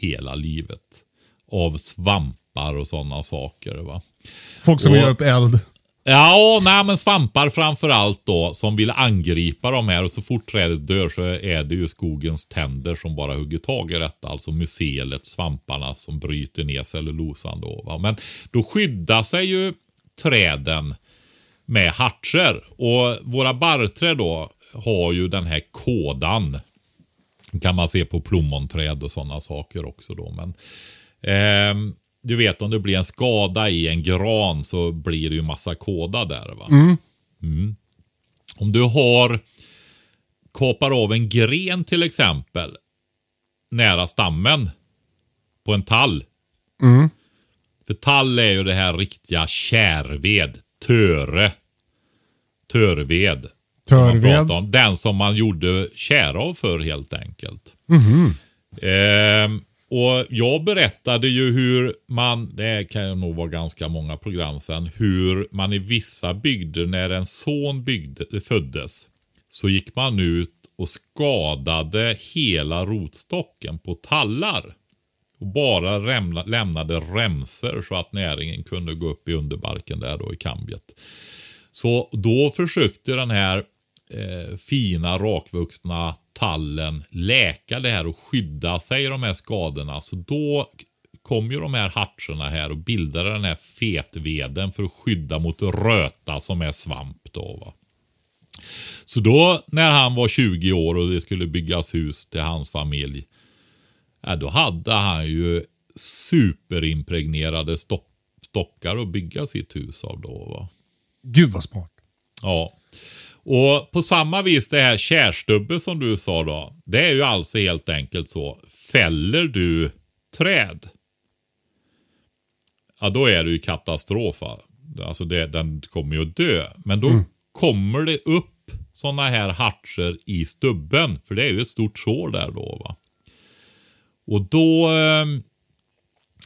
hela livet. Av svampar och sådana saker. va. Folk som Och- gör upp eld. Ja, nej men svampar framför allt då som vill angripa de här och så fort trädet dör så är det ju skogens tänder som bara hugger tag i detta. Alltså mycelet, svamparna som bryter ner cellulosan då. Va? Men då skyddar sig ju träden med hartser och våra barrträd då har ju den här kådan. kan man se på plommonträd och sådana saker också då. Men ehm, du vet om det blir en skada i en gran så blir det ju massa kåda där. va. Mm. Om du har kapar av en gren till exempel nära stammen på en tall. För tall är ju det här riktiga kärved, töre. Törved. som Törved. pratar om. Den som man gjorde kär av för helt enkelt. Ehm, och jag berättade ju hur man, det kan ju nog vara ganska många program sedan, hur man i vissa bygder när en son byggde, föddes så gick man ut och skadade hela rotstocken på tallar. Och bara rämna, lämnade remser så att näringen kunde gå upp i underbarken där då i kambiet. Så då försökte den här eh, fina rakvuxna tallen läka det här och skydda sig i de här skadorna. Så då kom ju de här hartserna här och bildade den här fetveden för att skydda mot röta som är svamp då. Va? Så då när han var 20 år och det skulle byggas hus till hans familj. Ja, då hade han ju superimpregnerade stopp, stockar att bygga sitt hus av då. Va? Gud vad smart. Ja. Och på samma vis det här kärstubbe som du sa då. Det är ju alltså helt enkelt så. Fäller du träd. Ja då är det ju katastrof. Alltså det, den kommer ju att dö. Men då kommer det upp sådana här hartser i stubben. För det är ju ett stort sår där då va. Och då, ehm,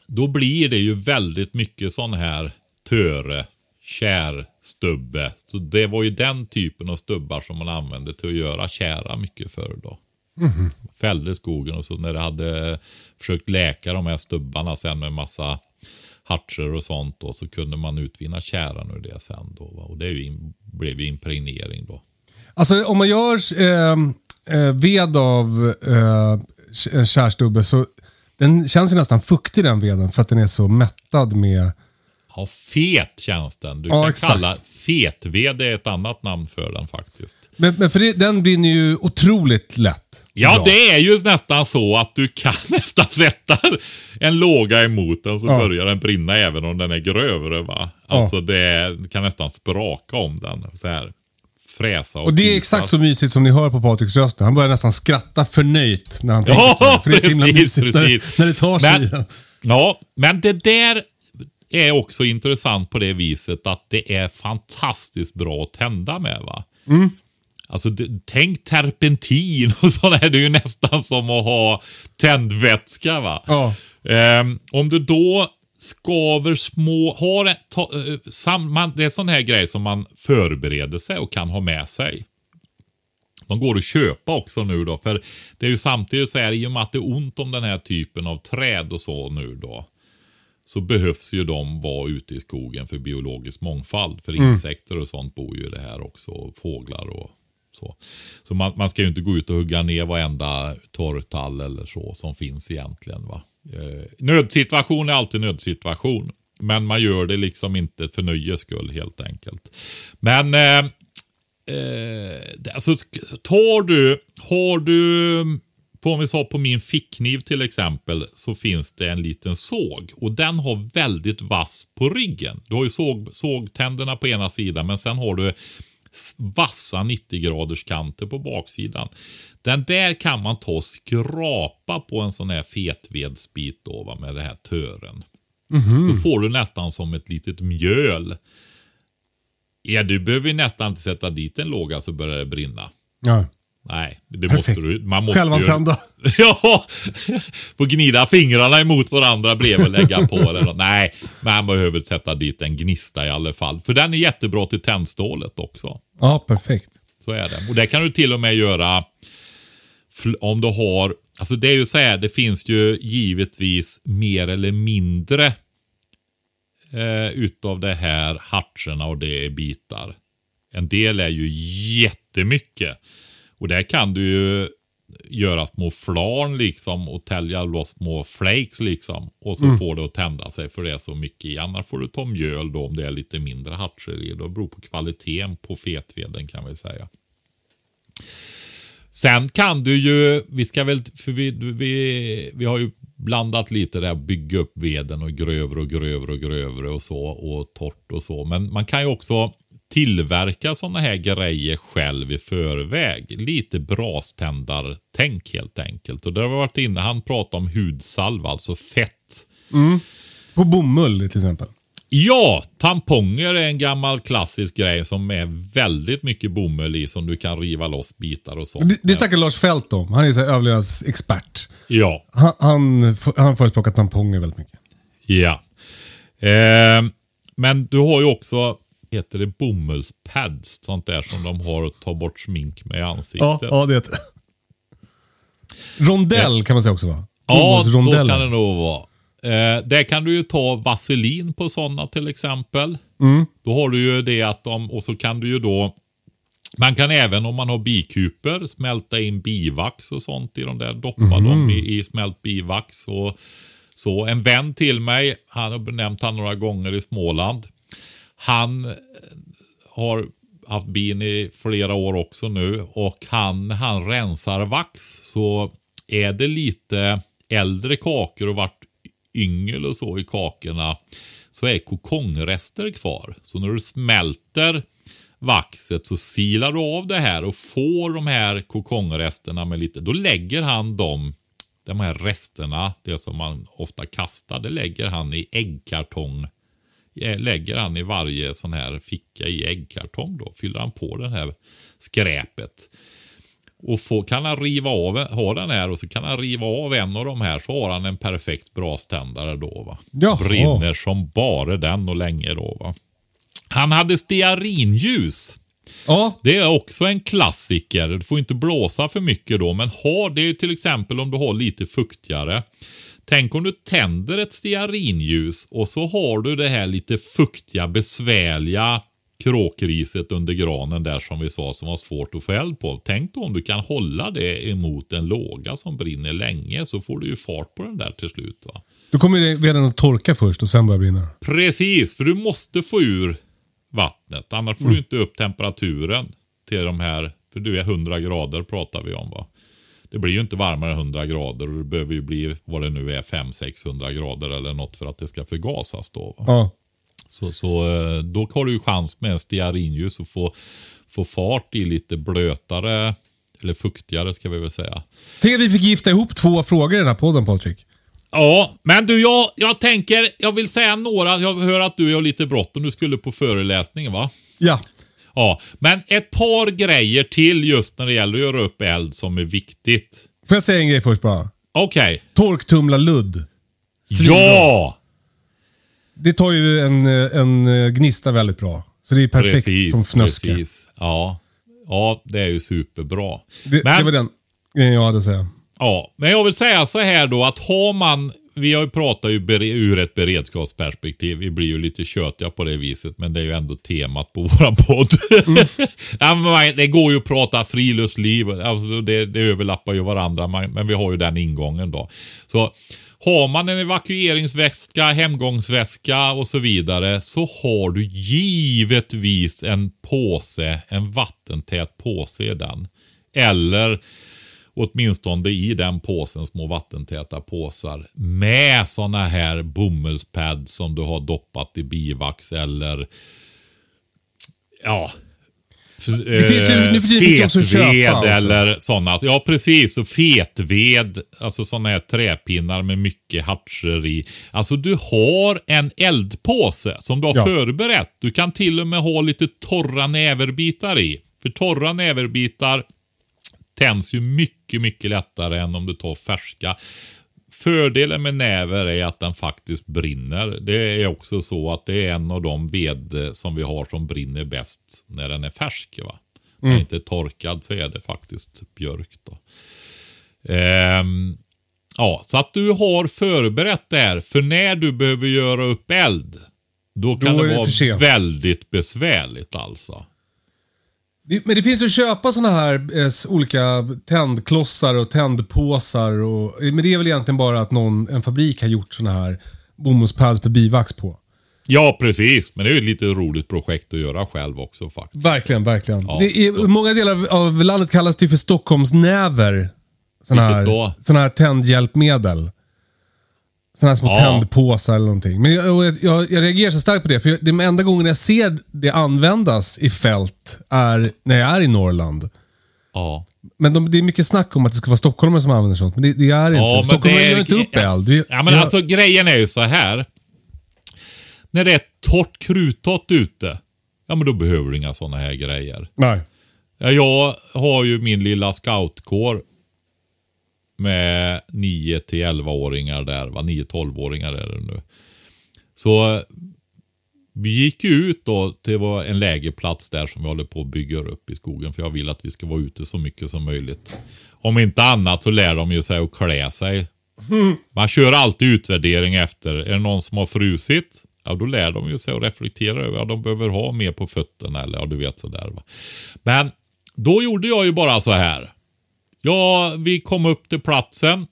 då blir det ju väldigt mycket sån här töre, kärstubbe. Så det var ju den typen av stubbar som man använde till att göra kära mycket förr då. Fällde skogen och så när det hade försökt läka de här stubbarna sen med massa hartser och sånt då så kunde man utvinna käran ur det sen då. va. Och det ju in, blev ju impregnering då. Alltså om man gör eh, eh, ved av eh, en kärstubbe så den känns ju nästan fuktig den veden för att den är så mättad med... Ja, fet känns den. Du Ja, kan exakt. kalla fetved är ett annat namn för den faktiskt. Men, men för det, den brinner ju otroligt lätt. Ja, Bra. det är ju nästan så att du kan <laughs> nästan sätta en låga emot den så Ja. börjar den brinna även om den är grövre. Va? Alltså det kan nästan spraka om den. Så här och Och det är exakt så mysigt som ni hör på Patriks röst. Han börjar nästan skratta förnöjt när han tänker på Ja, det. För det är så himla mysigt när, precis. när det tar sig Men, ja, men det där är också intressant på det viset att det är fantastiskt bra att tända med. va. Alltså det, tänk terpentin och <laughs> sådär. Det är ju nästan som att ha tändvätska. va. Ja. Ehm, om du då skaver små, har ett, ta, eh, sam, man, det är sån här grej som man förbereder sig och kan ha med sig. De går att köpa också nu då. För det är ju samtidigt så här, i och med att det är ont om den här typen av träd och så nu då. Så behövs ju de vara ute i skogen för biologisk mångfald. För insekter och sånt bor ju det här också. Och fåglar och så. Så man, man ska ju inte gå ut och hugga ner varenda torrtall eller så som finns egentligen. va. Eh, nödsituation är alltid nödsituation. Men man gör det liksom inte för nöjes skull helt enkelt. Men eh, eh, alltså, tar du, har du, på om vi sa på min fickkniv till exempel, så finns det en liten såg. Och den har väldigt vass på ryggen. Du har ju såg, sågtänderna på ena sidan, men sen har du vassa 90 graders kanter på baksidan. Den där kan man ta och skrapa på en sån här fetvedsbit då, va, med det här tören. Så får du nästan som ett litet mjöl. Ja, du behöver ju nästan inte sätta dit en låga så börjar det brinna. Ja. Nej, det Perfekt. måste du. Man måste Självantända. Ju, <laughs> ja, få gnida fingrarna emot varandra bredvid och lägga på. Eller. Nej, man behöver sätta dit en gnista i alla fall. För den är jättebra till tändstålet också. Ja, perfekt. Så är det. Och det kan du till och med göra om du har, alltså det är ju så här, det finns ju givetvis mer eller mindre eh, utav det här hartserna och det är bitar. En del är ju jättemycket. Och där kan du ju göra små flarn liksom och tälja loss små flakes liksom. Och så får det att tända sig för det är så mycket i. Annars får du ta mjöl då om det är lite mindre hartser i. Det beror på kvaliteten på fetveden kan vi säga. Sen kan du ju, vi ska väl, för vi, vi, vi har ju blandat lite där, bygga upp veden och grövre och grövre och grövre och så och torrt och så. Men man kan ju också tillverka sådana här grejer själv i förväg. Lite braständartänk helt enkelt. Och där har vi varit inne, han pratade om hudsalva, alltså fett. På bomull till exempel. Ja, tamponger är en gammal klassisk grej som är väldigt mycket bomull i som du kan riva loss bitar och sånt. Det, det snackar Lars Fält om. Han är så överlevnadsexpert. Ja. Han, han, han förespråkar tamponger väldigt mycket. Ja. Eh, men du har ju också, heter det bomullspads, sånt där som de har att ta bort smink med i ansiktet. Ja, ja det heter det. Rondell kan man säga också va? Ja, så kan det nog vara. Eh, där kan du ju ta vaselin på sådana till exempel. Då har du ju det att de, och så kan du ju då man kan även om man har bikuper smälta in bivax och sånt i de där. Doppa dem i, i smält bivax. Och, så en vän till mig, han har nämnt han några gånger i Småland. Han eh, har haft bin i flera år också nu och han, han rensar vax så är det lite äldre kakor och vart yngel och så i kakorna så är kokongrester kvar. Så när du smälter vaxet så silar du av det här och får de här kokongresterna med lite, då lägger han dem, de här resterna, det som man ofta kastar, det lägger han i äggkartong eh, Lägger han i varje sån här ficka i äggkartong då, fyller han på det här skräpet. Och få, kan han riva av, ha den här och så kan han riva av en av de här så har han en perfekt braständare då va. Jaha. Brinner som bara den och länge då va. Han hade stearinljus. Ja, Det är också en klassiker. Du får inte blåsa för mycket då, men ha det till exempel om du har lite fuktigare. Tänk om du tänder ett stearinljus och så har du det här lite fuktiga, besvärliga kråkriset under granen där som vi sa som var svårt att få eld på. Tänk då om du kan hålla det emot en låga som brinner länge så får du ju fart på den där till slut. va. då kommer det veden att torka först och sen börja brinna. Precis, för du måste få ur vattnet. Annars får du inte upp temperaturen till de här, för du är 100 grader pratar vi om va. Det blir ju inte varmare än 100 grader och det behöver ju bli vad det nu är 500-600 grader eller något för att det ska förgasas då. Ja. Så, så eh, då har du ju chans med en stearinljus att få, få fart i lite blötare, eller fuktigare ska vi väl säga. Tänk att vi fick gifta ihop två frågor i den här podden Patrik. Ja, men du, jag, jag tänker, jag vill säga några. Jag hör att du har lite bråttom. Du skulle på föreläsning, va? Ja. Ja, men ett par grejer till just när det gäller att göra upp eld som är viktigt. Får jag säga en grej först bara? Okej. Torktumla ludd. Svinbra. Ja! Det tar ju en, en gnista väldigt bra. Så det är perfekt Precis, som fnöske. precis. Ja. ja, det är ju superbra. Det, Men- det var den grejen jag hade att säga. Ja, men jag vill säga så här då att har man, vi har ju pratat ju bere, ur ett beredskapsperspektiv. Vi blir ju lite tjötiga på det viset, men det är ju ändå temat på <laughs> våran podd. Mm. det går ju att prata friluftsliv, alltså det, det överlappar ju varandra, men vi har ju den ingången då. Så har man en evakueringsväska, hemgångsväska och så vidare så har du givetvis en påse, en vattentät påse i den. Eller åtminstone i den påsen små vattentäta påsar med såna här bomullspads som du har doppat i bivax eller ja. Det finns ju- nu för tiden finns också köpa fetved också. eller sådana. Ja, precis. Och fetved, alltså sådana här träpinnar med mycket hartser i. Alltså du har en eldpåse som du har Ja. förberett. Du kan till och med ha lite torra näverbitar i. För torra näverbitar tänds ju mycket, mycket lättare än om du tar färska. Fördelen med näver är att den faktiskt brinner. Det är också så att det är en av de ved som vi har som brinner bäst när den är färsk. Va? När den inte är torkad så är det faktiskt björk. Då. Ehm, ja, så att du har förberett det här. För när du behöver göra upp eld, då kan Då det vara väldigt besvärligt alltså. Men det finns ju att köpa såna här eh, olika tändklossar och tändpåsar. Och, men det är väl egentligen bara att någon, en fabrik har gjort såna här bomullspads med bivax på. Ja, precis. Men det är ju ett lite roligt projekt att göra själv också faktiskt. Verkligen, verkligen. Ja, det är, så- många delar av landet kallas det för Stockholmsnäver. Vilket här, såna här tändhjälpmedel. Såna här små Ja. tändpåsar eller någonting. Men jag, jag, jag, jag reagerar så starkt på det, för jag, den enda gången jag ser det användas i fält är när jag är i Norrland. Ja. Men de, det är mycket snack om att det ska vara stockholmare som använder sånt, men det, det är inte. Ja, stockholmare gör inte upp eld. Vi, Ja, men alltså grejen är ju så här. När det är torrt krutott ute, ja men då behöver du inga sådana här grejer. Nej. Ja, jag har ju min lilla scoutkår med 9 till 11-åringar där, va? 9-12-åringar är det nu. Så vi gick ju ut då till en lägerplats där som vi håller på att bygga upp i skogen. För jag vill att vi ska vara ute så mycket som möjligt. Om inte annat så lär de ju sig att klä sig. <laughs> Man kör alltid utvärdering efter. Är det någon som har frusit? Ja, då lär de ju sig att reflektera över att de behöver ha mer på fötterna. Eller ja, du vet sådär. Va? Men då gjorde jag ju bara så här. Ja, vi kom upp till platsen.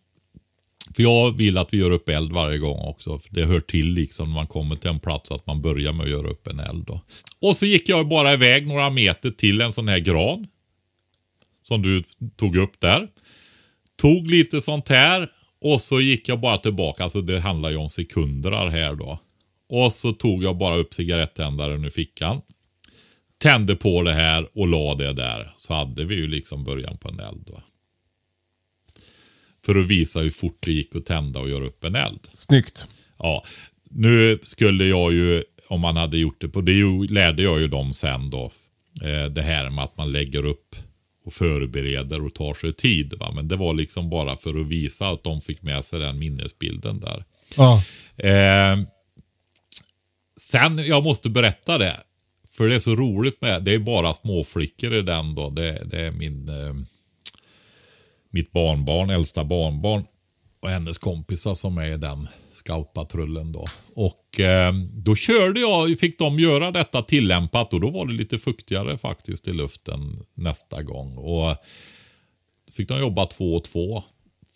För jag vill att vi gör upp eld varje gång också. För det hör till liksom när man kommer till en plats att man börjar med att göra upp en eld. Då. Och så gick jag bara iväg några meter till en sån här gran. Som du tog upp där. Tog lite sånt här och så gick jag bara tillbaka. Alltså det handlar ju om sekunder här då. Och så tog jag bara upp cigarettändaren ur fickan. Tände på det här och la det där. Så hade vi ju liksom början på en eld. Va? För att visa hur fort det gick att tända och göra upp en eld. Snyggt. Ja, nu skulle jag ju, om man hade gjort det på, det lärde jag ju dem sen då. Eh, det här med att man lägger upp och förbereder och tar sig tid. Va? Men det var liksom bara för att visa att de fick med sig den minnesbilden där. Ja. Eh, sen, jag måste berätta det. För det är så roligt med, det är bara småflickor i den då. Det, det är min, eh, mitt barnbarn, äldsta barnbarn. Och hennes kompisar som är i den scoutpatrullen då. Och eh, då körde jag, fick de göra detta tillämpat och då var det lite fuktigare faktiskt i luften nästa gång. Och fick de jobba två och två.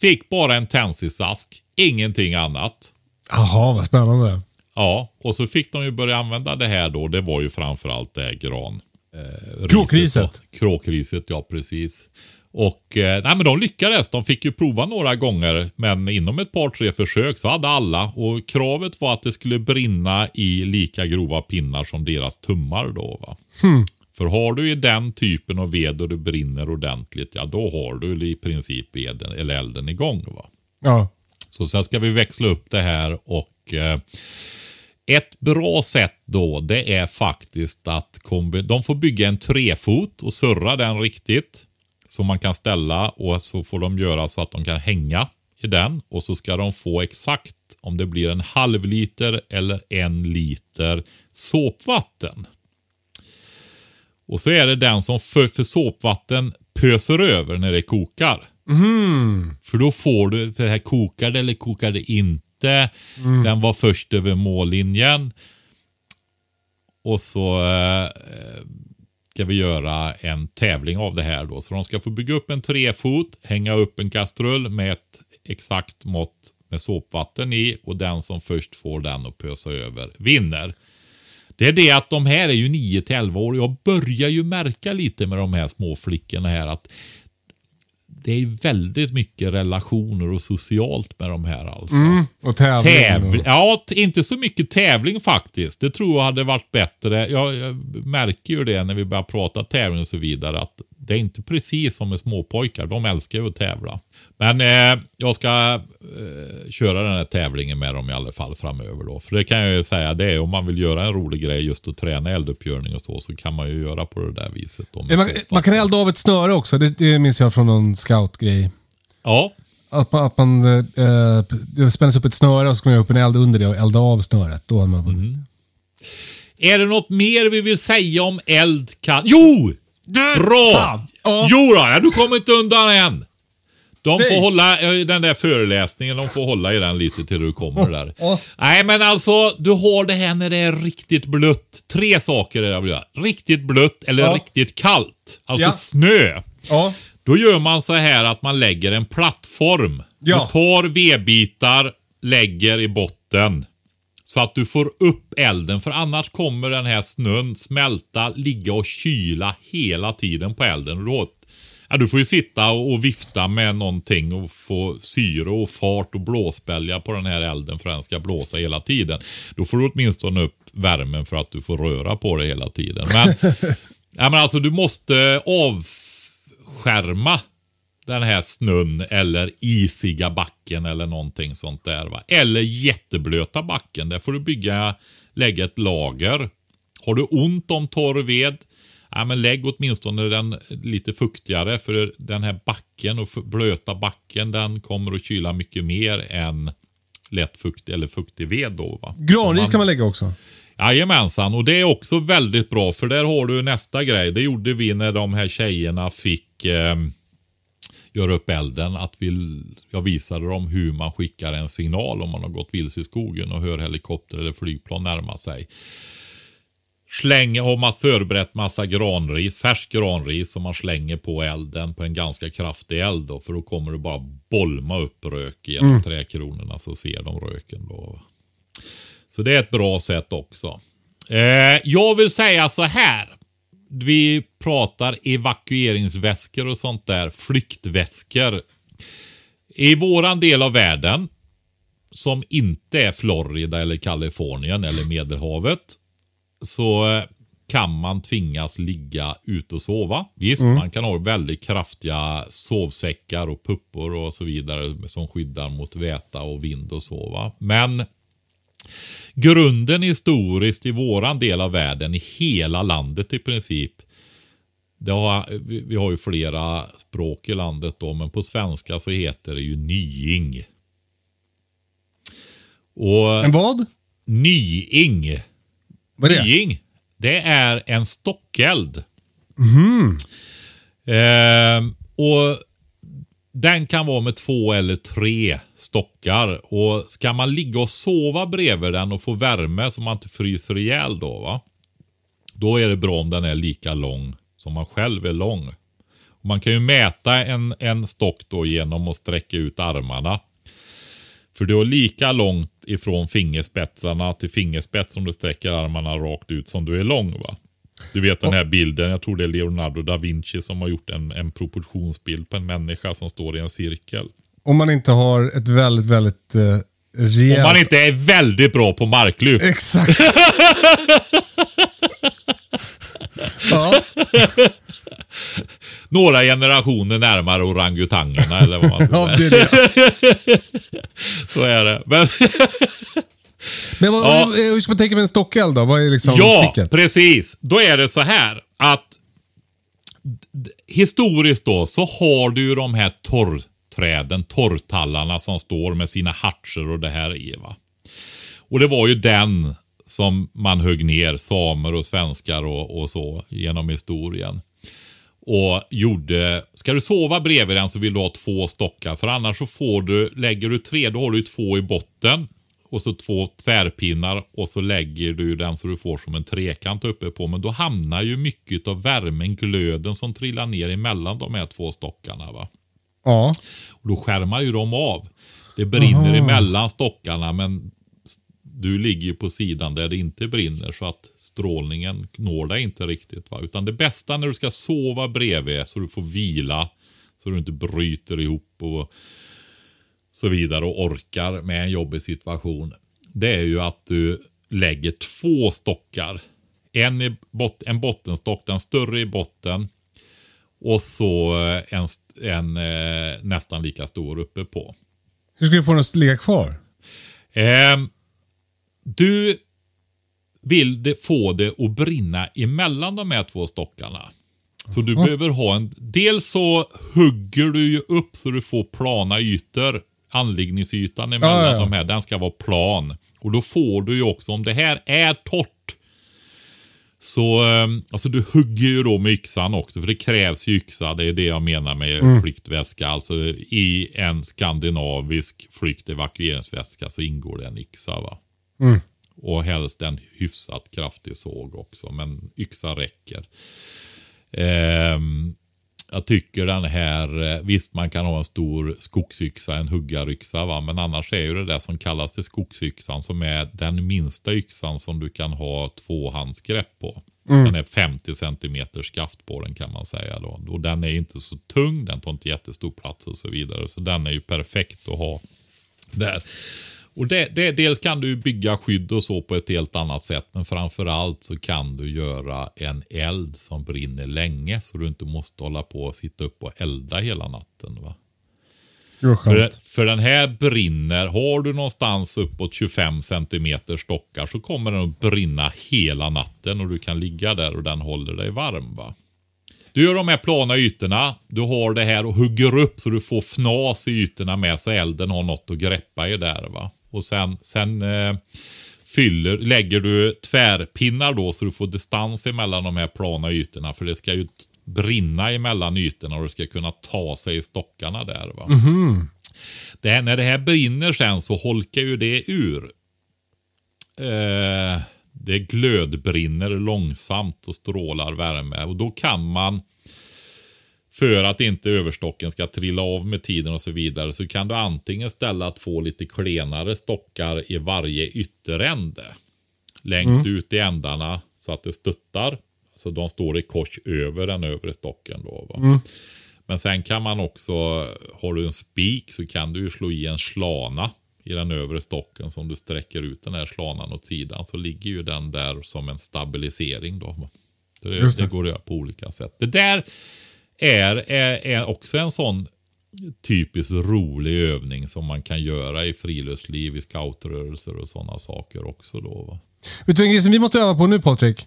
Fick bara en tändsticksask, ingenting annat. Jaha, vad spännande. Ja, och så fick de ju börja använda det här då. Det var ju framförallt det här gran. Eh, riset Kråkriset. Kråkriset, ja precis. Och eh, nej, men de lyckades. De fick ju prova några gånger. Men inom ett par, tre försök så hade alla. Och kravet var att det skulle brinna i lika grova pinnar som deras tummar då. Va? För har du i den typen av ved och det brinner ordentligt, ja då har du i princip veden, eller elden igång. Va? Ja. Så sen ska vi växla upp det här och eh, ett bra sätt då det är faktiskt att kombi- de får bygga en trefot och surra den riktigt. Så man kan ställa och så får de göra så att de kan hänga i den. Och så ska de få exakt om det blir en halv liter eller en liter såpvatten. Och så är det den som för, för såpvatten pöser över när det kokar. För då får du, för det här kokar det eller kokar det inte. Den var först över mållinjen. Och så eh, ska vi göra en tävling av det här då. Så de ska få bygga upp en trefot, hänga upp en kastrull med ett exakt mått med såpvatten i och den som först får den att pösa över vinner. Det är det att de här är ju 9 till 11 år. Jag börjar ju märka lite med de här små flickorna här att det är väldigt mycket relationer och socialt med de här alltså. Och tävling. Tävling. och- Ja, inte så mycket tävling faktiskt. Det tror jag hade varit bättre. Jag, jag märker ju det när vi börjar prata tävling och så vidare. Att det är inte precis som med småpojkar. De älskar ju att tävla. Men eh, jag ska eh, köra den här tävlingen med dem i alla fall framöver då. För det kan jag ju säga, det är om man vill göra en rolig grej just att träna elduppgörning och så, så kan man ju göra på det där viset. Då, Man, man kan elda av ett snöre också. Det, det minns jag från någon scoutgrej. Ja, Att man, att man eh, det spänns upp ett snöre och så ska man upp en eld under det och elda av snöret. Då har man vunnit. Mm. Är det något mer vi vill säga om eld kan... Jo! Bra! Fan! Ja. Jo då, ja, du kommer inte undan än. De får hålla eh, den där föreläsningen, de får hålla i den lite till du kommer där. Nej men alltså, du har det här när det är riktigt blött. Tre saker är det jag vill göra. Riktigt blött eller Ja. riktigt kallt. Alltså Ja. snö. Då gör man så här att man lägger en plattform. Ja. Du tar vedbitar, lägger i botten. Så att du får upp elden. För annars kommer den här snön smälta, ligga och kyla hela tiden på elden. Då, ja, du får ju sitta och, och vifta med någonting och få syre och fart och blåsbälja på den här elden för den ska blåsa hela tiden. Då får du åtminstone upp värmen för att du får röra på det hela tiden. Men, <laughs> ja, men alltså du måste avskärma den här snön eller isiga backen eller någonting sånt där. Va? Eller jätteblöta backen. Där får du bygga, lägga ett lager. Har du ont om torr ved, ja, men lägg åtminstone den lite fuktigare. För den här backen och blöta backen den kommer att kyla mycket mer än lätt fuktig eller fuktig ved. Då, va? Granris kan man lägga också. Jajamensan, och det är också väldigt bra för där har du nästa grej. Det gjorde vi när de här tjejerna fick eh, göra upp elden. Att vi, jag visade dem hur man skickar en signal om man har gått vilse i skogen och hör helikopter eller flygplan närma sig. Slänger, har man förberett massa granris, färsk granris som man slänger på elden på en ganska kraftig eld då. För då kommer det bara bolma upp rök genom träkronorna så ser de röken då. Så det är ett bra sätt också. Eh, jag vill säga så här. Vi pratar evakueringsväskor och sånt där. Flyktväskor. I våran del av världen, som inte är Florida eller Kalifornien eller Medelhavet, så eh, kan man tvingas ligga ute och sova. Visst, man kan ha väldigt kraftiga sovsäckar och puppor och så vidare som skyddar mot väta och vind och sova. Men grunden historiskt i våran del av världen, i hela landet i princip. Det har, vi, har ju flera språk i landet då, men på svenska så heter det ju nying. Och En vad? nying, Vad är det? nying, det är en stockeld. Ehm, och den kan vara med två eller tre stockar. Och ska man ligga och sova bredvid den och få värme så man inte fryser ihjäl då va. Då är det bra om den är lika lång som man själv är lång. Och man kan ju mäta en, en stock då genom att sträcka ut armarna. För du har lika långt ifrån fingerspetsarna till fingerspets om du sträcker armarna rakt ut som du är lång va. Du vet den här bilden, jag tror det är Leonardo da Vinci som har gjort en, en proportionsbild på en människa som står i en cirkel. Om man inte har ett väldigt, väldigt eh, rejält... Om man inte är väldigt bra på marklyft. Exakt. <laughs> ja. några generationer närmare orangutangerna eller vad man ska Ja, det är det. <laughs> Så är det. Men, <laughs> Men vad, Ja. hur ska man tänka med en stockeld då? Vad är liksom ja, tricket? precis. Då är det så här att historiskt då så har du ju de här torrträden, torrtallarna som står med sina hartser och det här i. Va? Och det var ju den som man högg ner, samer och svenskar och, och så genom historien. Och gjorde, ska du sova bredvid den så vill du ha två stockar. För annars så får du, lägger du tre, då har du två i botten. Och så två tvärpinnar och så lägger du den så du får som en trekant uppe på. Men då hamnar ju mycket av värmen, glöden som trillar ner emellan de här två stockarna. va. Ja. Och då skärmar ju de av. Det brinner emellan stockarna men du ligger ju på sidan där det inte brinner så att strålningen når dig inte riktigt. Va? Utan det bästa när du ska sova bredvid så du får vila så du inte bryter ihop och så vidare och orkar med en jobbig situation. Det är ju att du lägger två stockar. En, i bot en bottenstock, den större i botten och så eh, en, en eh, nästan lika stor uppe på. Hur ska du få den att ligga kvar? Ehm, du vill det, få det att brinna emellan de här två stockarna. Så du behöver ha en... Dels så hugger du ju upp så du får plana ytor. Anläggningsytan emellan Ja, ja, de här, den ska vara plan. Och då får du ju också, om det här är torrt, så ehm, alltså du hugger ju då med yxan också, för det krävs ju yxa. Det är det jag menar med Mm. flyktväska. Alltså i en skandinavisk flyktevakueringsväska så ingår det en yxa. va. Mm. Och helst en hyfsat kraftig såg också, men yxa räcker. Ehm, jag tycker den här, eh, visst man kan ha en stor skogsyxa, en huggaryxa va, men annars är ju det där som kallas för skogsyxan som är den minsta yxan som du kan ha tvåhandsgrepp på. Den är 50 centimeter skaft på den kan man säga då. Och den är inte så tung, den tar inte jättestor plats och så vidare. Så den är ju perfekt att ha där. Och det, det, dels kan du bygga skydd och så på ett helt annat sätt. Men framförallt så kan du göra en eld som brinner länge. Så du inte måste hålla på och sitta upp och elda hela natten. Va? För, för den här brinner, har du någonstans uppåt 25 centimeter stockar så kommer den att brinna hela natten och du kan ligga där och den håller dig varm. va. Du gör de här plana ytorna, du har det här och hugger upp så du får fnas i ytorna med så elden har något att greppa i där. va. Och sen, sen eh, fyller, lägger du tvärpinnar då så du får distans emellan de här plana ytorna. För det ska ju brinna emellan ytorna och det ska kunna ta sig i stockarna där. va. Det här, när det här brinner sen så holkar ju det ur. Eh, det glödbrinner långsamt och strålar värme. Och då kan man, för att inte överstocken ska trilla av med tiden och så vidare, så kan du antingen ställa två lite klenare stockar i varje ytterände. Längst ut i ändarna så att det stöttar. Så de står i kors över den övre stocken. Då, va? Men sen kan man också, har du en spik så kan du slå i en slana i den övre stocken. Så om du sträcker ut den här slanan åt sidan så ligger ju den där som en stabilisering. Då. det, det. det går att göra på olika sätt. Det där är, är, är också en sån typiskt rolig övning som man kan göra i friluftsliv, i scoutrörelser och sådana saker också. Då, va? Vet du en grej som vi måste öva på nu Patrik?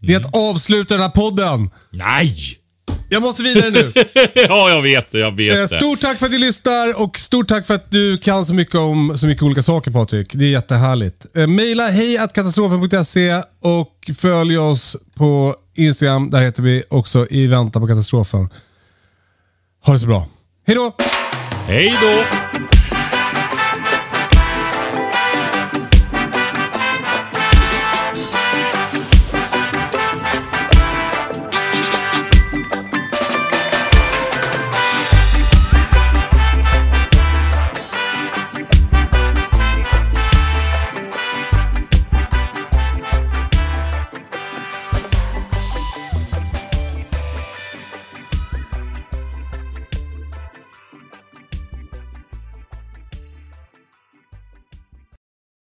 Det är att avsluta den här podden. Nej! Jag måste vidare nu. <laughs> ja, jag vet det. Jag vet Eh, det. Stort tack för att du lyssnar och stort tack för att du kan så mycket om så mycket olika saker Patrik. Det är jättehärligt. Eh, Maila hejkatastrofen.se och följ oss på Instagram. Där heter vi också i väntan på katastrofen. Ha det så bra. Hej då! Hej då!